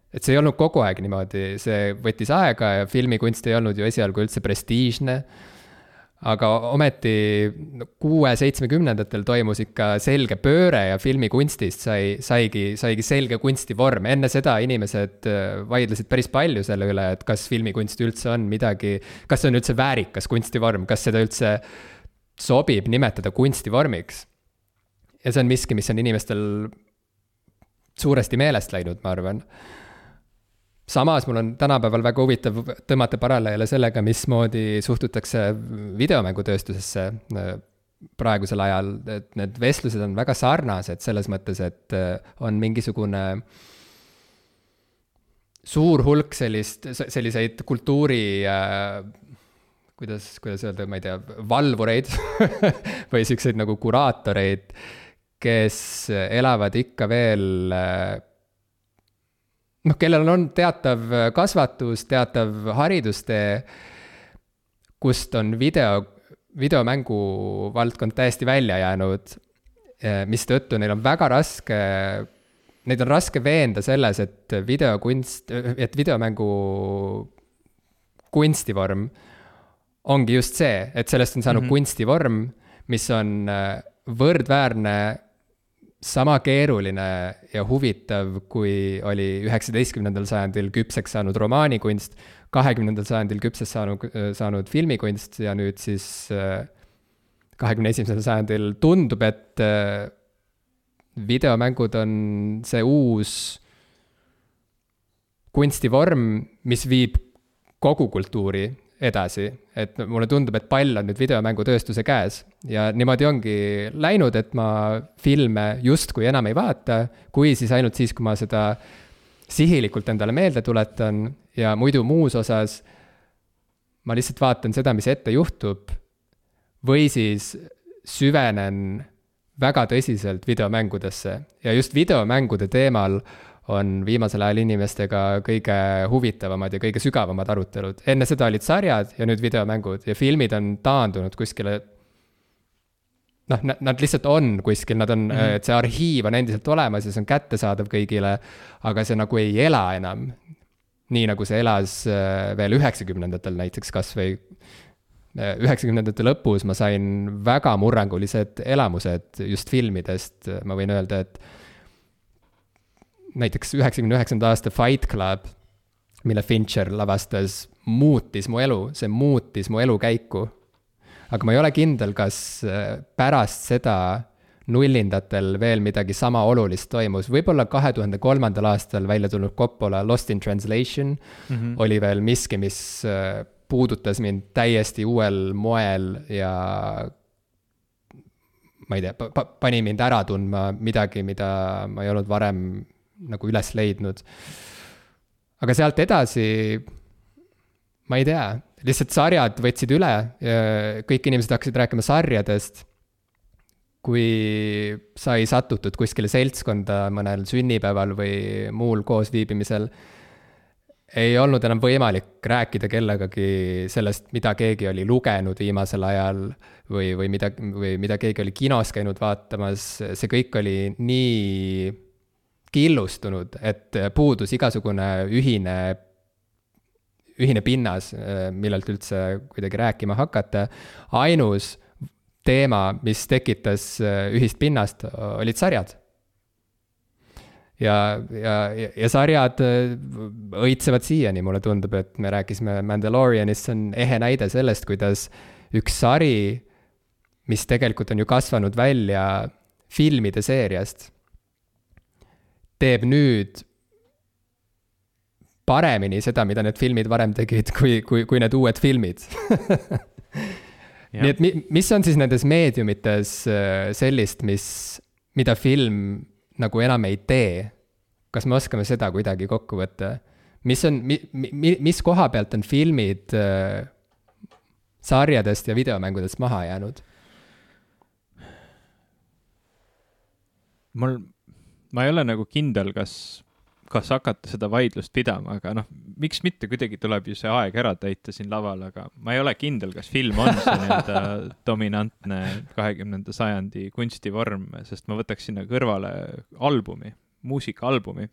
et see ei olnud kogu aeg niimoodi, see võttis aega ja filmikunst ei olnud ju esialgu üldse prestiižne aga ometi kuue-seitsmekümnendatel toimus ikka selge pööre ja filmikunstist sai, saigi, saigi selge kunstivorm. enne seda inimesed äh, vaidlesid päris palju selle üle, et kas filmikunst üldse on midagi, kas see on üldse väärikas kunstivorm, kas seda üldse sobib nimetada kunstivormiks. ja see on miski, mis on inimestel suuresti meelest läinud, ma arvan samas mul on tänapäeval väga huvitav tõmmata paralleele sellega, mismoodi suhtutakse videomängutööstusesse äh, praegusel ajal, et need vestlused on väga sarnased selles mõttes, et äh, on mingisugune suur hulk sellist, selliseid kultuuri äh, kuidas, kuidas öelda, ma ei tea, valvureid või siukseid nagu kuraatoreid, kes elavad ikka veel noh, kellel on teatav kasvatus, teatav haridustee, kust on video, videomängu valdkond täiesti välja jäänud, eh, mistõttu neil on väga raske, neid on raske veenda selles, et videokunst, et videomängu kunstivorm ongi just see, et sellest on saanud mm -hmm. kunstivorm, mis on eh, võrdväärne sama keeruline ja huvitav, kui oli üheksateistkümnendal sajandil küpseks saanud romaanikunst, kahekümnendal sajandil küpseks saanud, saanud filmikunst ja nüüd siis äh, kahekümne esimesel sajandil tundub, et äh, videomängud on see uus kunstivorm, mis viib kogu kultuuri edasi, et mulle tundub, et pall on nüüd videomängutööstuse käes ja niimoodi ongi läinud, et ma filme justkui enam ei vaata, kui siis ainult siis, kui ma seda sihilikult endale meelde tuletan ja muidu muus osas ma lihtsalt vaatan seda, mis ette juhtub. või siis süvenen väga tõsiselt videomängudesse ja just videomängude teemal on viimasel ajal inimestega kõige huvitavamad ja kõige sügavamad arutelud. enne seda olid sarjad ja nüüd videomängud ja filmid on taandunud kuskile. noh, nad lihtsalt on kuskil, nad on mm, -hmm. et see arhiiv on endiselt olemas ja see on kättesaadav kõigile, aga see nagu ei ela enam. nii nagu see elas äh, veel üheksakümnendatel näiteks kas või äh, üheksakümnendate lõpus ma sain väga murrangulised elamused just filmidest, ma võin öelda, et näiteks üheksakümne üheksanda aasta Fight Club, mille Fincher lavastas, muutis mu elu, see muutis mu elukäiku. aga ma ei ole kindel, kas äh, pärast seda nullindatel veel midagi sama olulist toimus, võib-olla kahe tuhande kolmandal aastal välja tulnud Coppola Lost in Translation mm -hmm. oli veel miski, mis äh, puudutas mind täiesti uuel moel ja ma ei tea pa, pani mind ära tundma midagi, mida ma ei olnud varem nagu üles leidnud. aga sealt edasi, ma ei tea, lihtsalt sarjad võtsid üle, kõik inimesed hakkasid rääkima sarjadest kui sai satutud kuskile seltskonda mõnel sünnipäeval või muul koosviibimisel, ei olnud enam võimalik rääkida kellegagi sellest, mida keegi oli lugenud viimasel ajal või, või mida, või mida keegi oli kinos käinud vaatamas, see kõik oli nii killustunud, et puudus igasugune ühine, ühine pinnas, millelt üldse kuidagi rääkima hakata. ainus teema, mis tekitas äh, ühist pinnast, olid sarjad. ja, ja, ja sarjad äh, õitsevad siiani, mulle tundub, et me rääkisime Mandalorianist, see on ehe näide sellest, kuidas üks sari, mis tegelikult on ju kasvanud välja filmide seeriast, teeb nüüd paremini seda, mida need filmid varem tegid, kui, kui, kui need uued filmid nii et mi, mis on siis nendes meediumites äh, sellist, mis, mida film nagu enam ei tee? kas me oskame seda kuidagi kokku võtta? mis on, mi-, mi-, mis koha pealt on filmid äh, sarjadest ja videomängudest maha jäänud? mul, ma ei ole nagu kindel, kas kas hakata seda vaidlust pidama, aga noh, miks mitte, kuidagi tuleb ju see aeg ära täita siin laval, aga ma ei ole kindel, kas film on see nii-öelda dominantne kahekümnenda sajandi kunstivorm, sest ma võtaks sinna kõrvale albumi, muusikaalbumi,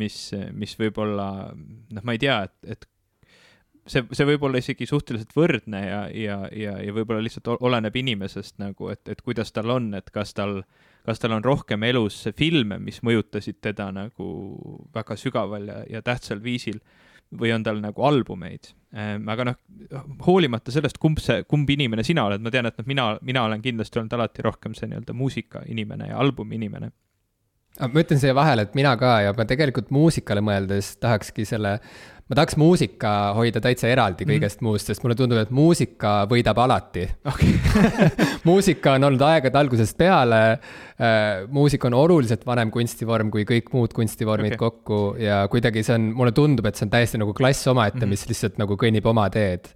mis, mis võib-olla, noh, ma ei tea, et, et see, see võib olla isegi suhteliselt võrdne ja, ja, ja, ja võib-olla lihtsalt oleneb inimesest nagu, et, et kuidas tal on, et kas tal äh, kas tal on rohkem elus filme, mis mõjutasid teda nagu väga sügaval ja, ja tähtsal viisil või on tal nagu albumeid ähm,. aga noh, hoolimata sellest, kumb see, kumb inimene sina oled, ma tean, et noh, mina, mina olen kindlasti olnud alati rohkem see nii-öelda muusika inimene ja albumi inimene ma ütlen siia vahele, et mina ka ja ma tegelikult muusikale mõeldes tahakski selle ma tahaks muusika hoida täitsa eraldi mhm. kõigest mm. muust, sest mulle tundub, et muusika võidab alati okay. muusika on olnud aegade algusest peale äh,. muusika on oluliselt vanem kunstivorm kui kõik muud kunstivormid okay. kokku ja kuidagi see on, mulle tundub, et see on täiesti nagu klass omaette mm, -hmm. mis lihtsalt nagu kõnnib oma teed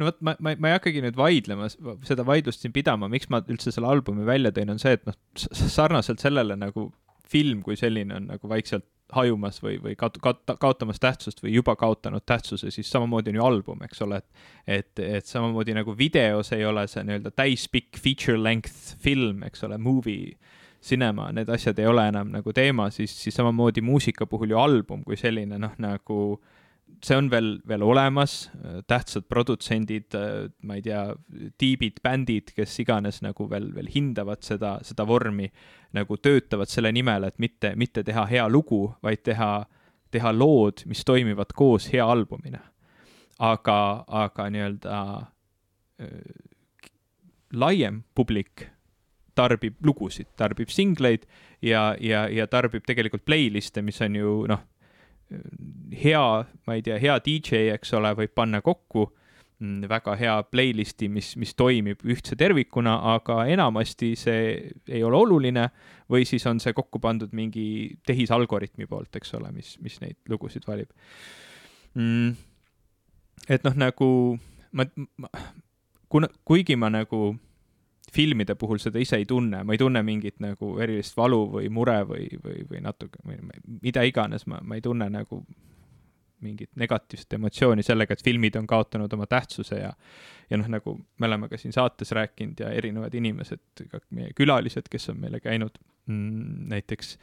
no vot, ma, ma, ma ei hakkagi nüüd vaidlema, seda vaidlust siin pidama, miks ma üldse selle albumi välja tõin, on see, et noh, sarnaselt sellele nagu film kui selline on nagu vaikselt hajumas või, või kaot-, kaot-, kaotamas tähtsust või juba kaotanud tähtsuse, siis samamoodi on ju album, eks ole, et et, et samamoodi nagu videos ei ole see nii-öelda täispikk feature length film, eks ole, movie, cinema, need asjad ei ole enam nagu teema, siis, siis samamoodi muusika puhul ju album kui selline noh, nagu see on veel, veel olemas, tähtsad produtsendid, ma ei tea, tiibid, bändid, kes iganes nagu veel, veel hindavad seda, seda vormi nagu töötavad selle nimel, et mitte, mitte teha hea lugu, vaid teha, teha lood, mis toimivad koos hea albumina. aga, aga nii-öelda äh, laiem publik tarbib lugusid, tarbib singleid ja, ja, ja tarbib tegelikult playlist'e, mis on ju noh, hea, ma ei tea, hea DJ, eks ole, võib panna kokku Mm, väga hea playlist'i, mis, mis toimib ühtse tervikuna, aga enamasti see ei ole oluline või siis on see kokku pandud mingi tehisalgoritmi poolt, eks ole, mis, mis neid lugusid valib mm,. et noh, nagu ma, ma, kuna, kuigi ma nagu filmide puhul seda ise ei tunne, ma ei tunne mingit nagu erilist valu või mure või, või, või natuke, mida iganes, ma, ma ei tunne nagu mingit negatiivset emotsiooni sellega, et filmid on kaotanud oma tähtsuse ja ja noh, nagu me oleme ka siin saates rääkinud ja erinevad inimesed, ka meie külalised, kes on meile käinud näiteks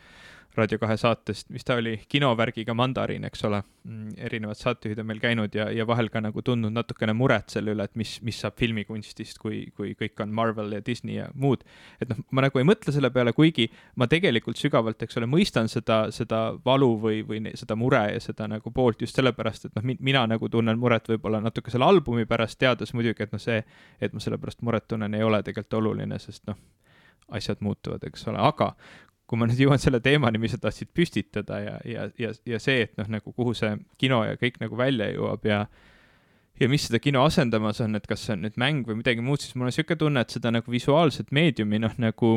Raadio kahe saatest, mis ta oli, kinovärgiga Mandariin, eks ole. Mm, erinevad saatejuhid on meil käinud ja, ja vahel ka nagu tundnud natukene muret selle üle, et mis, mis saab filmikunstist, kui, kui kõik on Marvel ja Disney ja muud. et noh, ma nagu ei mõtle selle peale, kuigi ma tegelikult sügavalt, eks ole, mõistan seda, seda valu või, või seda mure ja seda nagu poolt just sellepärast, et noh, mina nagu tunnen muret võib-olla natuke selle albumi pärast, teades muidugi, et noh, see, et ma selle pärast muret tunnen, ei ole tegelikult oluline, sest noh, asjad muutuvad, eks ole, aga kui ma nüüd jõuan selle teemani, mis sa tahtsid püstitada ja, ja, ja, ja see, et noh, nagu kuhu see kino ja kõik nagu välja jõuab ja ja mis seda kino asendamas on, et kas see on nüüd mäng või midagi muud, siis mul on niisugune tunne, et seda nagu visuaalset meediumi, noh nagu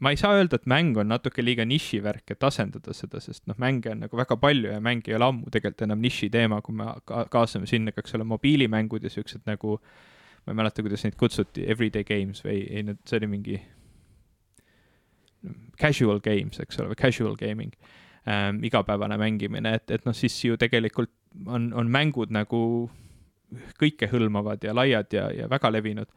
ma ei saa öelda, et mäng on natuke liiga nišivärk, et asendada seda, sest noh, mänge on nagu väga palju ja mäng ei ole ammu tegelikult enam niši teema, kui me ka kaasame sinna eks ole, mobiilimängud ja siuksed nagu, ma ei mäleta, kuidas neid kutsuti, everyday games või ei, need, see oli mingi casual games, eks ole, või casual gaming ähm,, igapäevane mängimine, et, et noh, siis ju tegelikult on, on mängud nagu kõikehõlmavad ja laiad ja, ja väga levinud.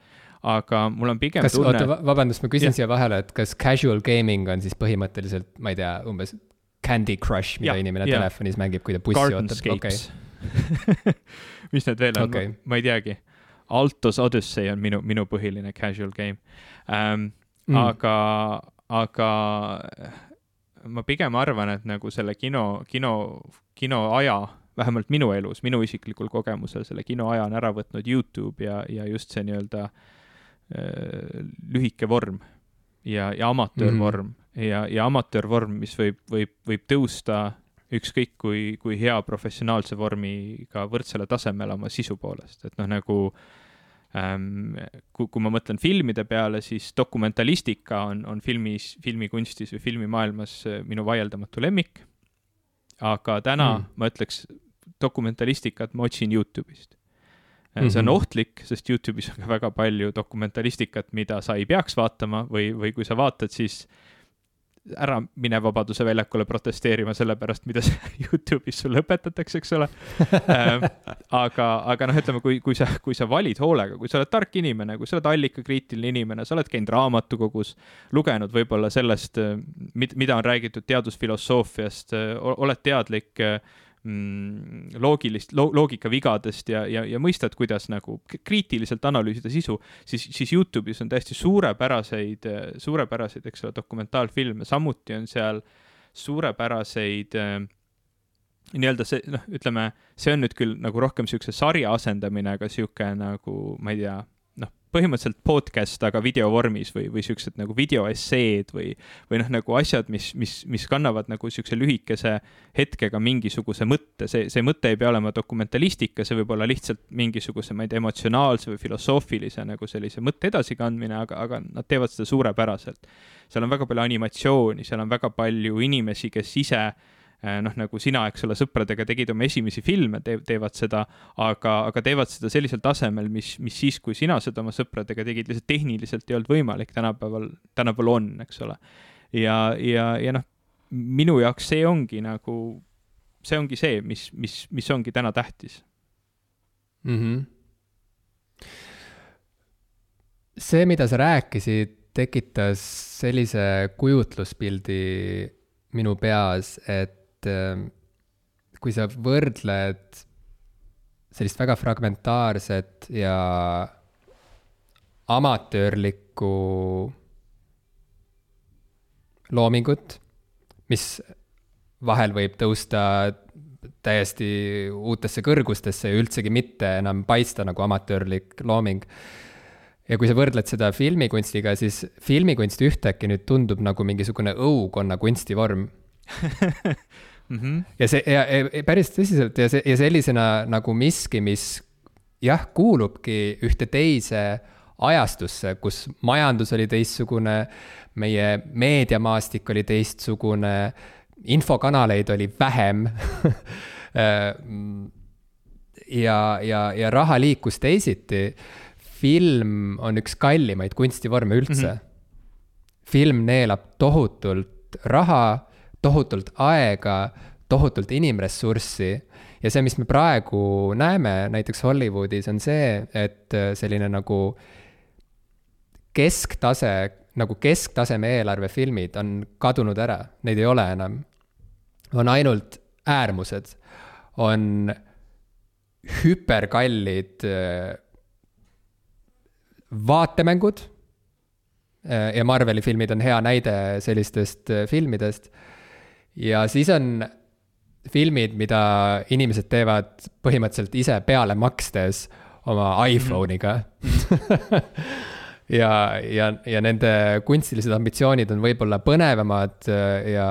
aga mul on pigem kas, tunne. vabandust, ma küsin ja. siia vahele, et kas casual gaming on siis põhimõtteliselt, ma ei tea, umbes Candy Crush, mida ja, inimene ja. telefonis mängib, kui ta bussi ootab, okei mis need veel on okay., ma ei teagi. Altos Odyssey on minu, minu põhiline casual game ähm,. Mm. aga, aga ma pigem arvan, et nagu selle kino, kino, kinoaja, vähemalt minu elus, minu isiklikul kogemusel selle kinoaja on ära võtnud Youtube ja, ja just see nii-öelda äh, lühike vorm ja, ja amatöörvorm mm -hmm. ja, ja amatöörvorm, mis võib, võib, võib tõusta ükskõik kui, kui hea professionaalse vormiga võrdsele tasemele oma sisu poolest, et noh, nagu äh, kui, kui ma mõtlen filmide peale, siis dokumentalistika on, on filmis, filmikunstis või filmimaailmas äh, minu vaieldamatu lemmik. aga täna mm. ma ütleks, dokumentalistikat ma otsin Youtube'ist. Mm -hmm. see on mhm. ohtlik, sest Youtube'is on ka väga palju dokumentalistikat, mida sa ei peaks vaatama või, või kui sa vaatad, siis ära mine Vabaduse väljakule protesteerima selle pärast, mida Youtube'is sulle õpetatakse, eks ole. Ähm, aga, aga noh, ütleme, kui, kui sa, kui sa valid hoolega, kui sa oled tark inimene, kui sa oled allikakriitiline inimene, sa oled käinud raamatukogus, lugenud võib-olla sellest, mida on räägitud teadusfilosoofiast, oled teadlik äh, mm, loogilist lo,, loogikavigadest ja, ja, ja mõistad, kuidas nagu kriitiliselt analüüsida sisu, siis, siis Youtube'is on täiesti suurepäraseid, suurepäraseid, eks ole, dokumentaalfilme, samuti on seal suurepäraseid äh, nii-öelda see, noh, ütleme, see on nüüd küll nagu rohkem niisuguse sarja asendamine, aga niisugune nagu, ma ei tea, põhimõtteliselt podcast, aga videovormis või, või siuksed nagu videoesseed või, või noh, nagu asjad, mis, mis, mis kannavad nagu siukse lühikese hetkega mingisuguse mõtte, see, see mõte ei pea olema dokumentalistika, see võib olla lihtsalt mingisuguse, ma ei tea, emotsionaalse või filosoofilise nagu sellise mõtte edasikandmine, aga, aga nad teevad seda suurepäraselt. seal on väga palju animatsiooni, seal on väga palju inimesi, kes ise noh, nagu sina, eks ole, sõpradega tegid oma esimesi filme te, teevad seda, aga, aga teevad seda sellisel tasemel, mis, mis siis, kui sina seda oma sõpradega tegid, lihtsalt tehniliselt ei olnud võimalik, tänapäeval, tänapäeval on, eks ole. ja, ja, ja noh, minu jaoks see ongi nagu, see ongi see, mis, mis, mis ongi täna tähtis mm. -hmm. see, mida sa rääkisid, tekitas sellise kujutluspildi minu peas, et et ähm, kui sa võrdled sellist väga fragmentaarset ja amatöörlikku loomingut, mis vahel võib tõusta täiesti uutesse kõrgustesse ja üldsegi mitte enam paista nagu amatöörlik looming. ja kui sa võrdled seda filmikunstiga, siis filmikunst ühtäkki nüüd tundub nagu mingisugune õukonna kunstivorm mm. -hmm. ja see ja, ja päris tõsiselt ja see ja sellisena nagu miski, mis jah, kuulubki ühte teise ajastusse, kus majandus oli teistsugune, meie meediamaastik oli teistsugune, infokanaleid oli vähem ja, ja, ja raha liikus teisiti. film on üks kallimaid kunstivorme üldse mm. -hmm. film neelab tohutult raha tohutult aega, tohutult inimressurssi ja see, mis me praegu näeme näiteks Hollywoodis, on see, et äh, selline nagu kesktase nagu kesktaseme eelarvefilmid on kadunud ära, neid ei ole enam. on ainult äärmused, on hüperkallid äh, vaatemängud. Äh, ja Marveli filmid on hea näide sellistest filmidest. Ja siis on filmid, mida inimesed teevad põhimõtteliselt ise peale makstes oma iPhone'iga ja, ja, ja nende kunstilised ambitsioonid on võib-olla põnevamad äh, ja,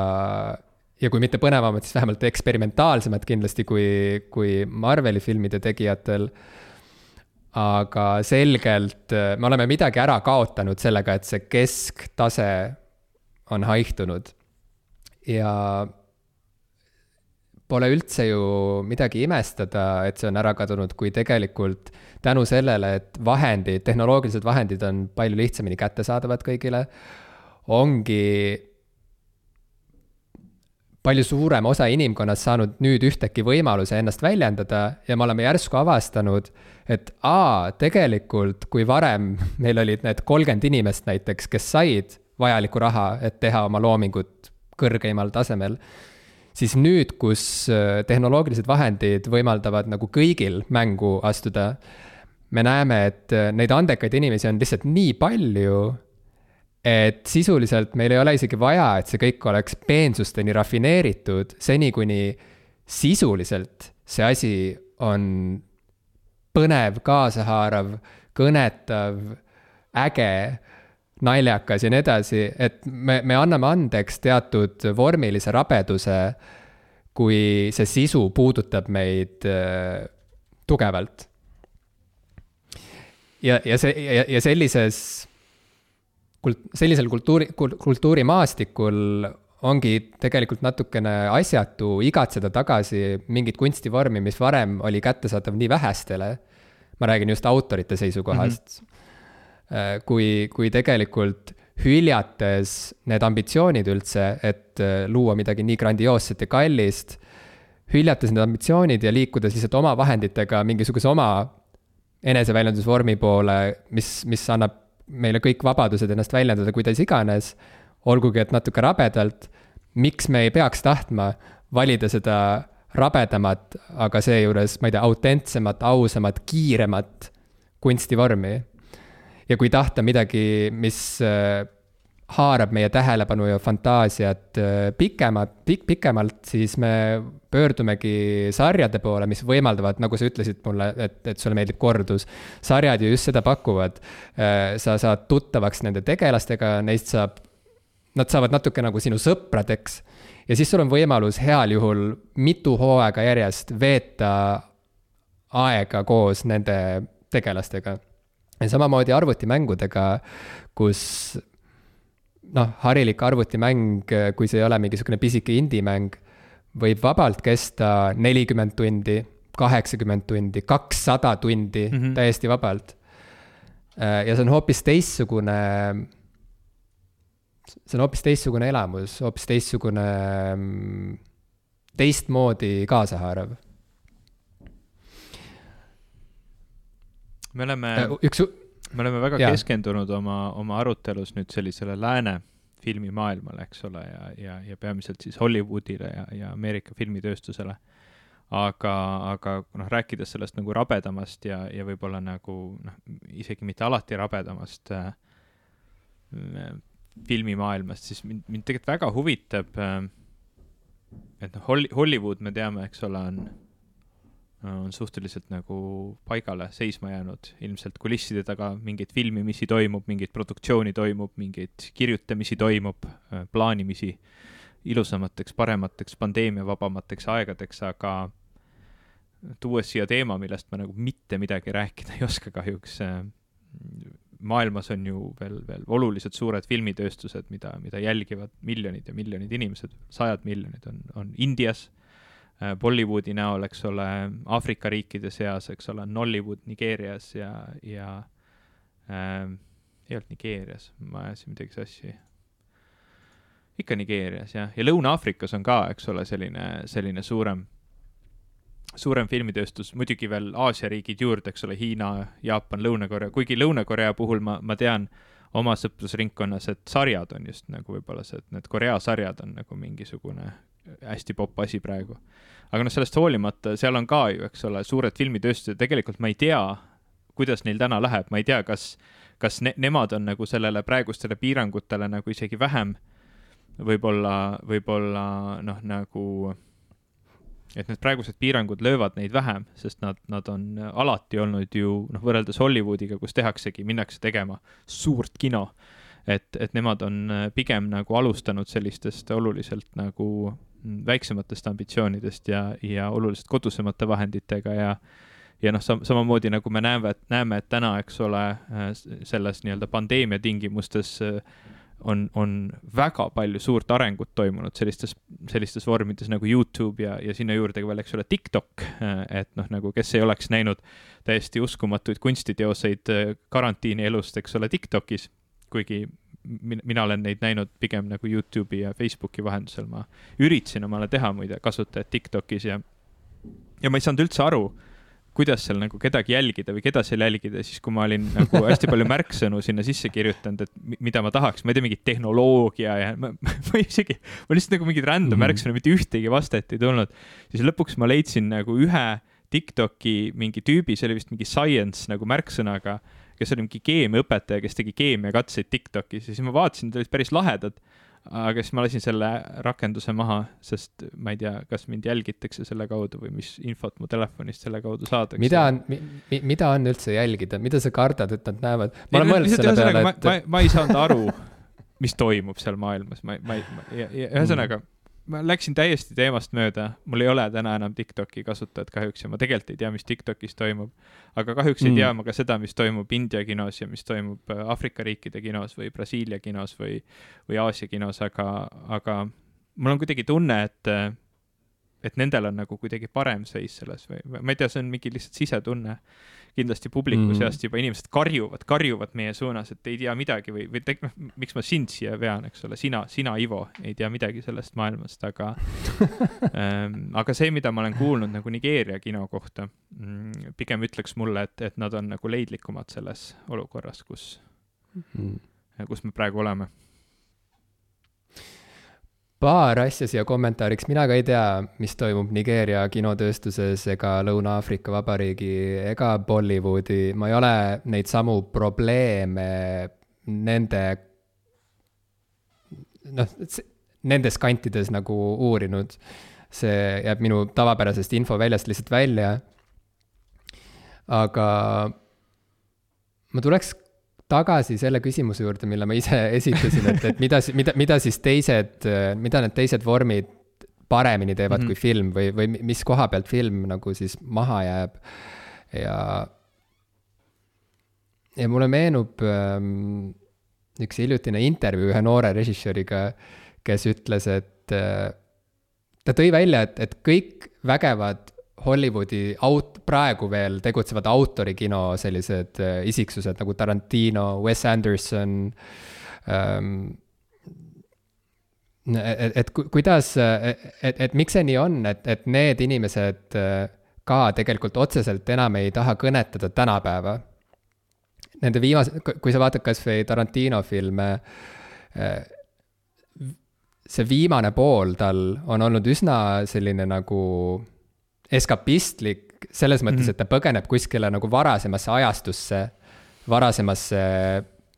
ja kui mitte põnevamad, siis vähemalt eksperimentaalsemad kindlasti kui, kui Marveli filmide tegijatel. aga selgelt äh, me oleme midagi ära kaotanud sellega, et see kesktase on haihtunud. Ja pole üldse ju midagi imestada, et see on ära kadunud, kui tegelikult tänu sellele, et vahendid, tehnoloogilised vahendid on palju lihtsamini kättesaadavad kõigile, ongi palju suurem osa inimkonnast saanud nüüd ühtäkki võimaluse ennast väljendada ja me oleme järsku avastanud, et aa, tegelikult kui varem meil olid need kolmkümmend inimest näiteks, kes said vajalikku raha, et teha oma loomingut kõrgeimal tasemel siis nüüd, kus äh, tehnoloogilised vahendid võimaldavad nagu kõigil mängu astuda, me näeme, et äh, neid andekaid inimesi on lihtsalt nii palju, et sisuliselt meil ei ole isegi vaja, et see kõik oleks peensusteni rafineeritud, seni kuni sisuliselt see asi on põnev, kaasahaarav, kõnetav, äge naljakas ja nii edasi, et me, me anname andeks teatud vormilise rabeduse, kui see sisu puudutab meid äh, tugevalt. ja, ja see, ja, ja sellises kult-, sellisel kultuuri, kultuurimaastikul ongi tegelikult natukene asjatu igatseda tagasi mingit kunstivormi, mis varem oli kättesaadav nii vähestele. ma räägin just autorite seisukohast mm. -hmm kui, kui tegelikult hüljates need ambitsioonid üldse, et äh, luua midagi nii grandioosset ja kallist, hüljates need ambitsioonid ja liikudes lihtsalt oma vahenditega mingisuguse oma eneseväljendusvormi poole, mis, mis annab meile kõik vabadused ennast väljendada kuidas iganes, olgugi et natuke rabedalt, miks me ei peaks tahtma valida seda rabedamat, aga seejuures, ma ei tea, autentsemat, ausamat, kiiremat kunstivormi ja kui tahta midagi, mis äh, haarab meie tähelepanu ja fantaasiat äh, pikemat, pikk, pikemalt, siis me pöördumegi sarjade poole, mis võimaldavad, nagu sa ütlesid mulle, et, et sulle meeldib kordus. sarjad ju just seda pakuvad. Äh, sa saad tuttavaks nende tegelastega, neist saab, nad saavad natuke nagu sinu sõpradeks. ja siis sul on võimalus heal juhul mitu hooaega järjest veeta aega koos nende tegelastega ja samamoodi arvutimängudega, kus noh, harilik arvutimäng, kui see ei ole mingisugune pisike indie-mäng, võib vabalt kesta nelikümmend tundi, kaheksakümmend tundi, kakssada tundi mm -hmm. täiesti vabalt. ja see on hoopis teistsugune, see on hoopis teistsugune elamus, hoopis teistsugune, teistmoodi kaasahaarav me oleme äh,, üks, me oleme väga yeah. keskendunud oma, oma arutelus nüüd sellisele lääne filmimaailmale, eks ole, ja, ja, ja peamiselt siis Hollywoodile ja, ja Ameerika filmitööstusele. aga, aga noh, rääkides sellest nagu rabedamast ja, ja võib-olla nagu noh, isegi mitte alati rabedamast äh, filmimaailmast, siis mind, mind tegelikult väga huvitab äh,, et noh, Hollywood, me teame, eks ole, on on suhteliselt nagu paigale seisma jäänud, ilmselt kulisside taga mingeid filmimisi toimub, mingeid produktsiooni toimub, mingeid kirjutamisi toimub, äh, plaanimisi ilusamateks, paremateks, pandeemiavabamateks aegadeks, aga tuues siia teema, millest ma nagu mitte midagi rääkida ei oska kahjuks, äh, maailmas on ju veel, veel oluliselt suured filmitööstused, mida, mida jälgivad miljonid ja miljonid inimesed, sajad miljonid on, on Indias Bollywoodi näol, eks ole, Aafrika riikide seas, eks ole, Nollywood Nigeerias ja, ja äh, ei olnud Nigeerias, ma ajasin midagi sassi. ikka Nigeerias jah, ja Lõuna-Aafrikas on ka, eks ole, selline, selline suurem, suurem filmitööstus, muidugi veel Aasia riigid juurde, eks ole, Hiina, Jaapan, Lõuna-Korea, kuigi Lõuna-Korea puhul ma, ma tean, oma sõprusringkonnas, et sarjad on just nagu võib-olla see, et need Korea sarjad on nagu mingisugune hästi popp asi praegu. aga noh, sellest hoolimata, seal on ka ju, eks ole, suured filmitööstused, tegelikult ma ei tea, kuidas neil täna läheb, ma ei tea, kas, kas ne nemad on nagu sellele praegustele piirangutele nagu isegi vähem võib-olla, võib-olla noh, nagu et need praegused piirangud löövad neid vähem, sest nad, nad on alati olnud ju noh, võrreldes Hollywoodiga, kus tehaksegi, minnakse tegema suurt kino. et, et nemad on pigem nagu alustanud sellistest oluliselt nagu väiksematest ambitsioonidest ja, ja oluliselt kodusemate vahenditega ja ja noh, sam-, samamoodi nagu me näeme, näeme, et täna, eks ole, selles nii-öelda pandeemia tingimustes äh, on, on väga palju suurt arengut toimunud sellistes, sellistes vormides nagu Youtube ja, ja sinna juurde ka veel, eks ole, TikTok. et noh, nagu kes ei oleks näinud täiesti uskumatuid kunstiteoseid äh, karantiini elust, eks ole, TikTokis, kuigi mina, olen neid näinud pigem nagu Youtube'i ja Facebooki vahendusel, ma üritasin omale teha muide kasutajat TikTokis ja, ja ma ei saanud üldse aru kuidas seal nagu kedagi jälgida või keda seal jälgida, siis kui ma olin nagu hästi palju märksõnu sinna sisse kirjutanud, et mida ma tahaks, ma ei tea, mingit tehnoloogia ja ma, ma isegi, ma lihtsalt nagu mingeid random mm -hmm. märksõnu, mitte ühtegi vastet ei tulnud. siis lõpuks ma leidsin nagu ühe Tiktoki mingi tüübi, see oli vist mingi science nagu märksõnaga, kes oli mingi keemiaõpetaja, kes tegi keemiakatseid Tiktokis ja siis ma vaatasin, need olid päris lahedad aga siis ma lasin selle rakenduse maha, sest ma ei tea, kas mind jälgitakse selle kaudu või mis infot mu telefonist selle kaudu saadakse. mida on mi,, mida on üldse jälgida, mida sa kardad, et nad näevad? ma olen mõelnud selle peale, et. ma, ma ei saanud aru, mis toimub seal maailmas, ma, ma, ja ühesõnaga ma läksin täiesti teemast mööda, mul ei ole täna enam Tiktoki kasutajat kahjuks ja ma tegelikult ei tea, mis Tiktokis toimub. aga kahjuks mm. ei tea ma ka seda, mis toimub India kinos ja mis toimub äh, Aafrika riikide kinos või Brasiilia kinos või, või Aasia kinos, aga, aga mul on kuidagi tunne, et, äh, et nendel on nagu kuidagi parem seis selles või ma ei tea, see on mingi lihtsalt sisetunne kindlasti publiku mm. seast juba inimesed karjuvad, karjuvad meie suunas, et ei tea midagi või, või noh, miks ma sind siia vean, eks ole, sina, sina, Ivo, ei tea midagi sellest maailmast, aga ähm, aga see, mida ma olen kuulnud nagu Nigeeria kino kohta mm,, pigem ütleks mulle, et, et nad on nagu leidlikumad selles olukorras, kus mm., kus me praegu oleme paar asja siia kommentaariks, mina ka ei tea, mis toimub Nigeeria kinotööstuses ega Lõuna-Aafrika Vabariigi ega Bollywoodi, ma ei ole neid samu probleeme nende, noh, nendes kantides nagu uurinud. see jääb minu tavapärasest infoväljast lihtsalt välja. aga ma tuleks tagasi selle küsimuse juurde, mille ma ise esitasin, et, et mida, mida, mida siis teised, mida need teised vormid paremini teevad mm -hmm. kui film või, või mis koha pealt film nagu siis maha jääb. ja, ja mulle meenub ähm, üks hiljutine intervjuu ühe noore režissööriga, kes ütles, et äh, ta tõi välja, et, et kõik vägevad Hollywoodi aut-, praegu veel tegutsevad autorikino sellised äh, isiksused nagu Tarantino, Wes Anderson ähm,. et, et kuidas, et, et miks see nii on, et, et need inimesed äh, ka tegelikult otseselt enam ei taha kõnetada tänapäeva. Nende viimase, kui sa vaatad kasvõi Tarantino filme äh,, see viimane pool tal on olnud üsna selline nagu eskapistlik selles mõttes mm, -hmm. et ta põgeneb kuskile nagu varasemasse ajastusse, varasemasse,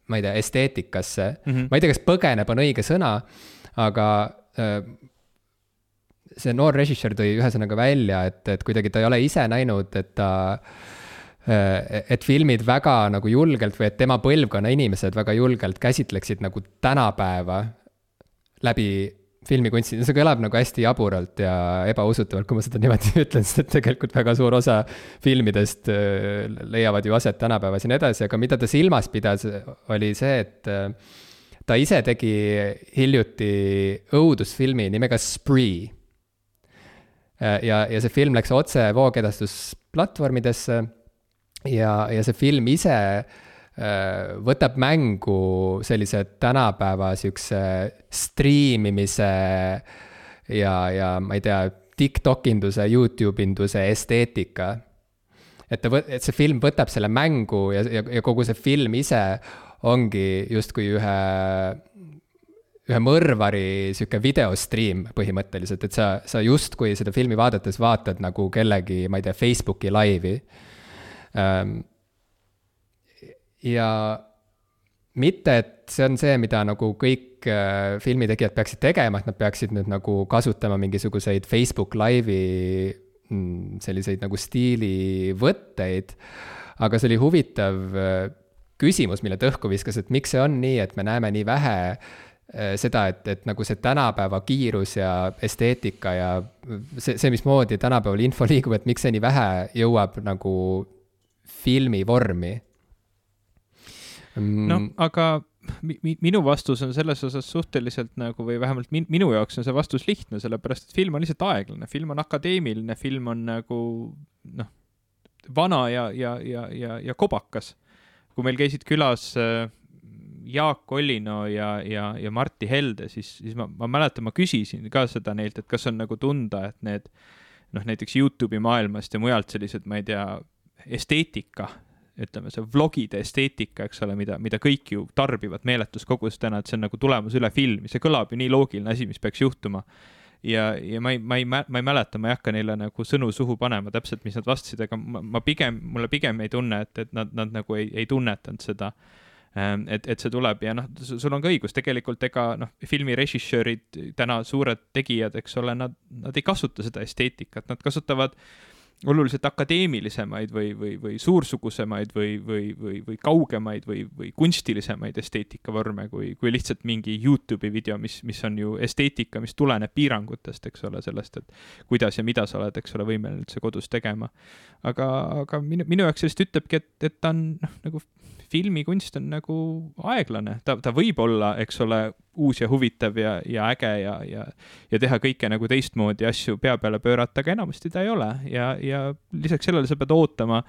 ma ei tea, esteetikasse mm. -hmm. ma ei tea, kas põgeneb on õige sõna, aga äh, see noor režissöör tõi ühesõnaga välja, et, et kuidagi ta ei ole ise näinud, et ta äh, et filmid väga nagu julgelt või et tema põlvkonna inimesed väga julgelt käsitleksid nagu tänapäeva läbi filmikunsti, see kõlab nagu hästi jaburalt ja ebausutavalt, kui ma seda niimoodi ütlen, sest et tegelikult väga suur osa filmidest äh, leiavad ju aset tänapäevas ja nii edasi, aga mida ta silmas pidas, oli see, et äh, ta ise tegi hiljuti õudusfilmi nimega Spree. Äh, ja, ja see film läks otse voogedastusplatvormidesse ja, ja see film ise Äh, võtab mängu sellise tänapäeva siukse striimimise ja, ja ma ei tea, TikTok induse, Youtube induse esteetika. et ta, et see film võtab selle mängu ja, ja, ja kogu see film ise ongi justkui ühe, ühe mõrvari sihuke videostriim põhimõtteliselt, et sa, sa justkui seda filmi vaadates vaatad nagu kellegi, ma ei tea, Facebooki laivi. Ähm, ja mitte, et see on see, mida nagu kõik äh, filmitegijad peaksid tegema, et nad peaksid nüüd nagu kasutama mingisuguseid Facebook Live'i mm, selliseid nagu stiilivõtteid. aga see oli huvitav äh, küsimus, mille ta õhku viskas, et miks see on nii, et me näeme nii vähe äh, seda, et, et nagu see tänapäeva kiirus ja esteetika ja see, see, mismoodi tänapäeval info liigub, et miks see nii vähe jõuab nagu filmi vormi no mm. aga mi minu vastus on selles osas suhteliselt nagu või vähemalt min minu jaoks on see vastus lihtne, sellepärast et film on lihtsalt aeglane, film on akadeemiline, film on nagu noh, vana ja, ja, ja, ja, ja kobakas. kui meil käisid külas äh, Jaak Ollino ja, ja, ja Martti Helde, siis, siis ma, ma mäletan, ma küsisin ka seda neilt, et kas on nagu tunda, et need noh, näiteks Youtube'i maailmast ja mujalt sellised, ma ei tea, esteetika ütleme, see vlogide esteetika, eks ole, mida, mida kõik ju tarbivad meeletus kogus täna, et see on nagu tulemas üle filmi, see kõlab ju nii loogiline asi, mis peaks juhtuma. ja, ja ma ei, ma ei, ma ei mäleta, ma ei hakka neile nagu sõnu suhu panema täpselt, mis nad vastasid, aga ma, ma pigem, mulle pigem ei tunne, et, et nad, nad nagu ei, ei tunnetanud seda ähm, et, et see tuleb. Ja noh, sul on ka õigus, tegelikult ega noh, filmi režissöörid, täna suured tegijad, eks ole, nad, nad ei kasuta seda esteetikat, nad kasutavad äh, oluliselt akadeemilisemaid või, või, või suursugusemaid või, või, või, või kaugemaid või, või kunstilisemaid esteetikavorme kui, kui lihtsalt mingi Youtube'i video, mis, mis on ju esteetika, mis tuleneb piirangutest, eks ole, sellest, et kuidas ja mida sa oled, eks ole, võimeline üldse kodus tegema. aga, aga minu, minu jaoks sellest ütlebki, et, et ta on noh, nagu filmikunst on nagu aeglane, ta, ta võib olla, eks ole, uus ja huvitav ja, ja äge ja, ja, ja teha kõike nagu teistmoodi asju pea peale pöörata, aga enamasti ta ei ole ja, ja lisaks sellele sa pead ootama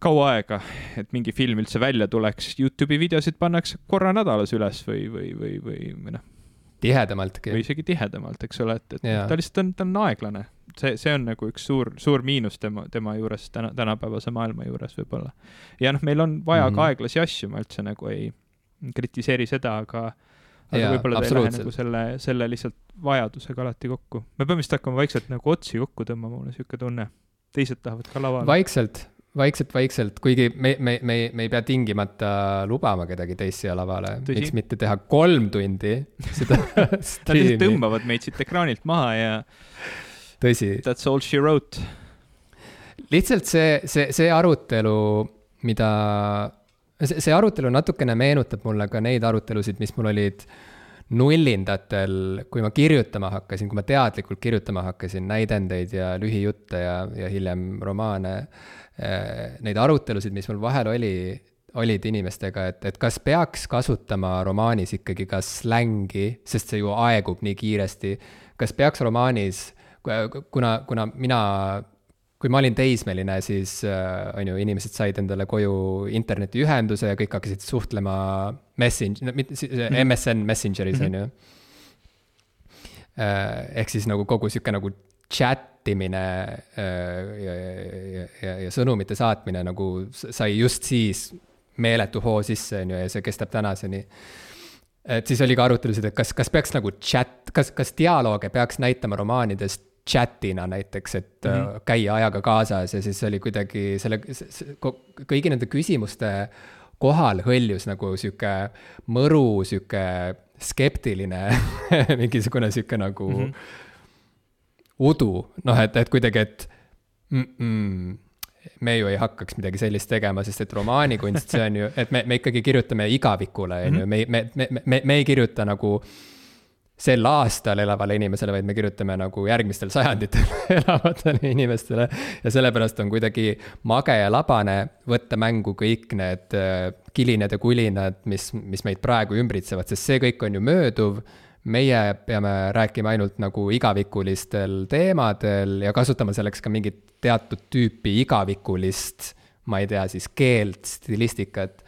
kaua aega, et mingi film üldse välja tuleks. Youtube'i videosid pannakse korra nädalas üles või, või, või, või, või noh. tihedamaltki. või isegi tihedamalt, eks ole, et, et ja. ta lihtsalt on, ta on aeglane see, see on nagu üks suur, suur miinus tema, tema juures täna, tänapäevase maailma juures võib-olla. ja noh, meil on vaja mm -hmm. ka aeglasi asju, ma üldse nagu ei kritiseeri seda, aga aga võib-olla ta ei lähe nagu selle, selle lihtsalt vajadusega alati kokku. me peame vist hakkama vaikselt nagu otsi kokku tõmbama, mul on niisugune tunne. teised tahavad ka lavale. vaikselt, vaikselt, vaikselt, kuigi me, me, me, me ei pea tingimata lubama kedagi teist siia lavale. miks mitte teha kolm tundi seda Nad lihtsalt tõmbavad meid siit ekraanilt maha ja tõsi. That's all she wrote. lihtsalt see, see, see arutelu, mida, see, see arutelu natukene meenutab mulle ka neid arutelusid, mis mul olid nullindatel, kui ma kirjutama hakkasin, kui ma teadlikult kirjutama hakkasin näidendeid ja lühijutte ja, ja hiljem romaane. Neid arutelusid, mis mul vahel oli, olid inimestega, et, et kas peaks kasutama romaanis ikkagi ka slängi, sest see ju aegub nii kiiresti. kas peaks romaanis kuna, kuna mina, kui ma olin teismeline, siis äh, on ju, inimesed said endale koju internetiühenduse ja kõik hakkasid suhtlema Messenger, mitte MSN Messengeris, on ju. Äh, ehk siis nagu kogu sihuke nagu chat imine äh, ja, ja, ja, ja sõnumite saatmine nagu sai just siis meeletu hoo sisse, on ju, ja see kestab tänaseni. Et siis oli ka arutelusid, et kas, kas peaks nagu chat, kas, kas dialoog peaks näitama romaanidest chat'ina näiteks, et mm -hmm. käia ajaga kaasas ja siis oli kuidagi selle, kõigi nende küsimuste kohal hõljus nagu sihuke mõru, sihuke skeptiline mingisugune sihuke nagu mm -hmm. udu, noh, et, et kuidagi, et mm -mm, me ju ei hakkaks midagi sellist tegema, sest et romaanikunst, see on ju, et me, me ikkagi kirjutame igavikule, on ju, me, me, me, me, me ei kirjuta nagu sel aastal elavale inimesele, vaid me kirjutame nagu järgmistel sajanditel elavatele inimestele. ja sellepärast on kuidagi mage ja labane võtta mängu kõik need äh, kilinad ja kulinad, mis, mis meid praegu ümbritsevad, sest see kõik on ju mööduv meie peame rääkima ainult nagu igavikulistel teemadel ja kasutama selleks ka mingit teatud tüüpi igavikulist, ma ei tea, siis keelt, stilistikat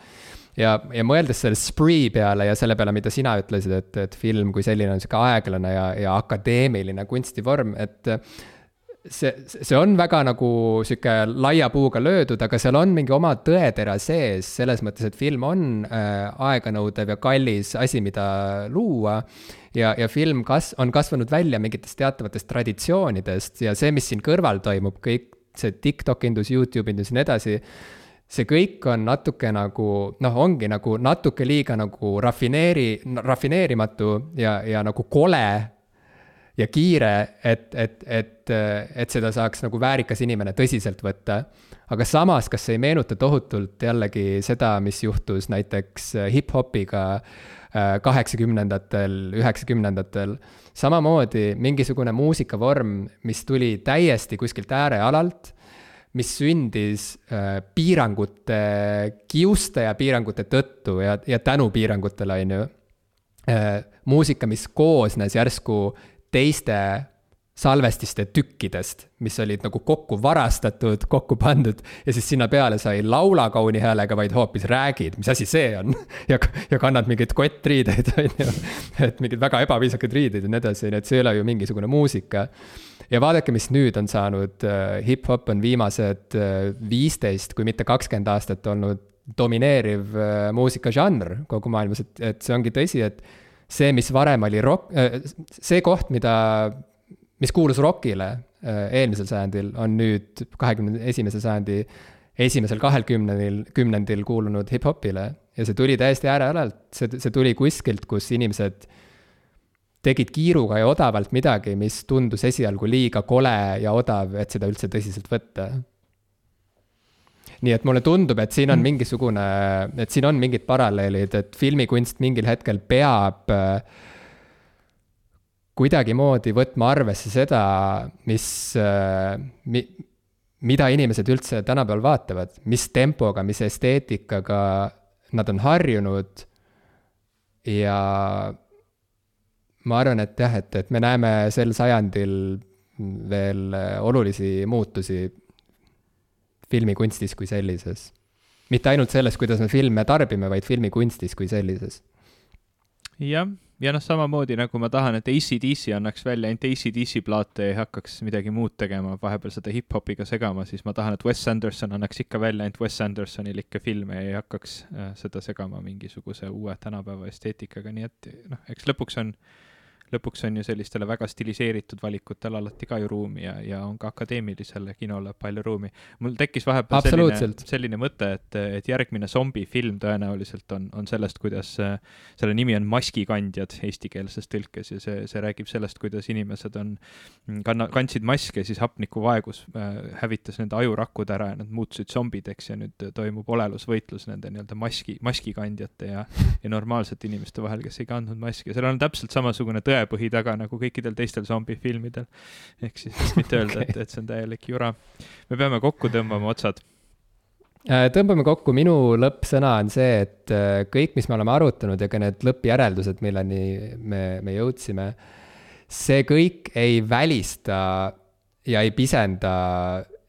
ja, ja mõeldes selle spree peale ja selle peale, mida sina ütlesid, et, et film kui selline on sihuke aeglane ja, ja akadeemiline kunstivorm, et see, see on väga nagu sihuke laia puuga löödud, aga seal on mingi oma tõetera sees, selles mõttes, et film on äh, aeganõudev ja kallis asi, mida luua. ja, ja film kas-, on kasvanud välja mingitest teatavatest traditsioonidest ja see, mis siin kõrval toimub, kõik see TikTok indus, Youtube indus ja nii edasi see kõik on natuke nagu noh, ongi nagu natuke liiga nagu rafineeri, rafineerimatu ja, ja nagu kole ja kiire, et, et, et, et seda saaks nagu väärikas inimene tõsiselt võtta. aga samas, kas ei meenuta tohutult jällegi seda, mis juhtus näiteks hip-hopiga äh, kaheksakümnendatel, üheksakümnendatel. samamoodi mingisugune muusikavorm, mis tuli täiesti kuskilt äärealalt, mis sündis äh, piirangute kiuste ja piirangute tõttu ja, ja tänu piirangutele, on ju. Äh, muusika, mis koosnes järsku teiste salvestiste tükkidest, mis olid nagu kokku varastatud, kokku pandud ja siis sinna peale sa ei laula kauni häälega, vaid hoopis räägid, mis asi see on. ja, ja kannad mingeid kottriideid, on ju, et mingeid väga ebaviisakaid riideid ja nii edasi, nii et see ei ole ju mingisugune muusika. ja vaadake, mis nüüd on saanud uh,, hip-hop on viimased uh, viisteist, kui mitte kakskümmend aastat olnud domineeriv uh, muusikažanr kogu maailmas, et, et see ongi tõsi, et see, mis varem oli rock, äh, see koht, mida, mis kuulus rockile äh, eelmisel sajandil, on nüüd kahekümne esimese sajandi esimesel kahel kümnendil, kümnendil kuulunud hip-hopile. ja see tuli täiesti äärealalt, see, see tuli kuskilt, kus inimesed tegid kiiruga ja odavalt midagi, mis tundus esialgu liiga kole ja odav, et seda üldse tõsiselt võtta nii et mulle tundub, et siin on mm. mingisugune, et siin on mingid paralleelid, et filmikunst mingil hetkel peab äh, kuidagimoodi võtma arvesse seda, mis äh, mi,, mida inimesed üldse tänapäeval vaatavad, mis tempoga, mis esteetikaga nad on harjunud. ja ma arvan, et jah, et, et me näeme sel sajandil veel olulisi muutusi filmikunstis kui sellises. mitte ainult selles, kuidas me filme tarbime, vaid filmikunstis kui sellises. jah, ja noh, samamoodi nagu ma tahan, et ACDC annaks välja ainult ACDC plaate ja ei hakkaks midagi muud tegema, vahepeal seda hip-hopiga segama, siis ma tahan, et Wes Anderson annaks ikka välja ainult Wes Andersonilikke filme ja ei hakkaks äh, seda segama mingisuguse uue tänapäeva esteetikaga, nii et noh, eks lõpuks on äh, lõpuks on ju sellistele väga stiliseeritud valikutele alati ka ju ruumi ja, ja on ka akadeemilisele kinole palju ruumi. mul tekkis vahepeal selline, selline mõte, et, et järgmine zombifilm tõenäoliselt on, on sellest, kuidas äh, selle nimi on Maskikandjad eestikeelses tõlkes ja see, see räägib sellest, kuidas inimesed on, kanna-, kandsid maske, siis hapnikuvaegus äh, hävitas nende ajurakud ära ja nad muutusid zombideks ja nüüd toimub olelusvõitlus nende nii-öelda maski, maskikandjate ja, ja normaalsete inimeste vahel, kes ei kandnud maski ja seal on täpselt samasugune tõe tõepõhi taga nagu kõikidel teistel zombifilmidel. ehk siis mitte öelda okay., et, et see on täielik jura. me peame kokku tõmbama otsad äh, tõmbame kokku, minu lõppsõna on see, et äh, kõik, mis me oleme arutanud ja ka need lõppjäreldused, milleni me, me jõudsime, see kõik ei välista ja ei pisenda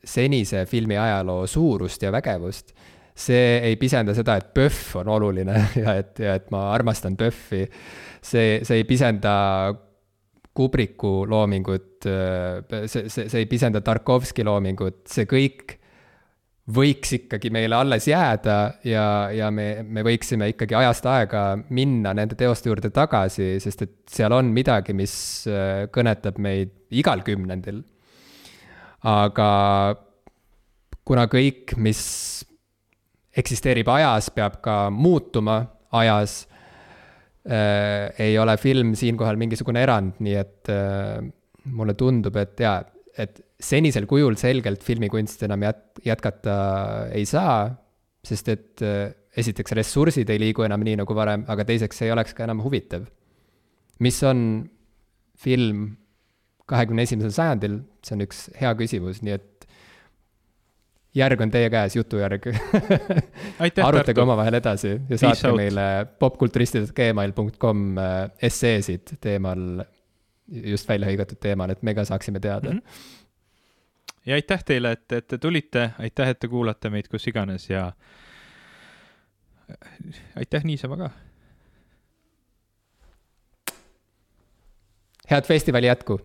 senise filmi ajaloo suurust ja vägevust. see ei pisenda seda, et PÖFF on oluline ja et, ja et ma armastan PÖFFi see, see ei pisenda Kubriku loomingut, see, see, see ei pisenda Tarkovski loomingut, see kõik võiks ikkagi meile alles jääda ja, ja me, me võiksime ikkagi ajast aega minna nende teoste juurde tagasi, sest et seal on midagi, mis äh, kõnetab meid igal kümnendil. aga kuna kõik, mis eksisteerib ajas, peab ka muutuma ajas äh, ei ole film siinkohal mingisugune erand, nii et äh, mulle tundub, et jaa, et senisel kujul selgelt filmikunst enam jät-, jätkata ei saa, sest et äh, esiteks ressursid ei liigu enam nii nagu varem, aga teiseks ei oleks ka enam huvitav. mis on film kahekümne esimesel sajandil, see on üks hea küsimus, nii et järg on teie käes, jutujärg arutage omavahel edasi ja saatke meile popkulturistid.gmail.com äh, esseesid teemal, just välja hõigatud teemal, et me ka saaksime teada mm. -hmm. ja aitäh teile, et, et te tulite, aitäh, et te kuulate meid kus iganes ja aitäh niisama ka. head festivali jätku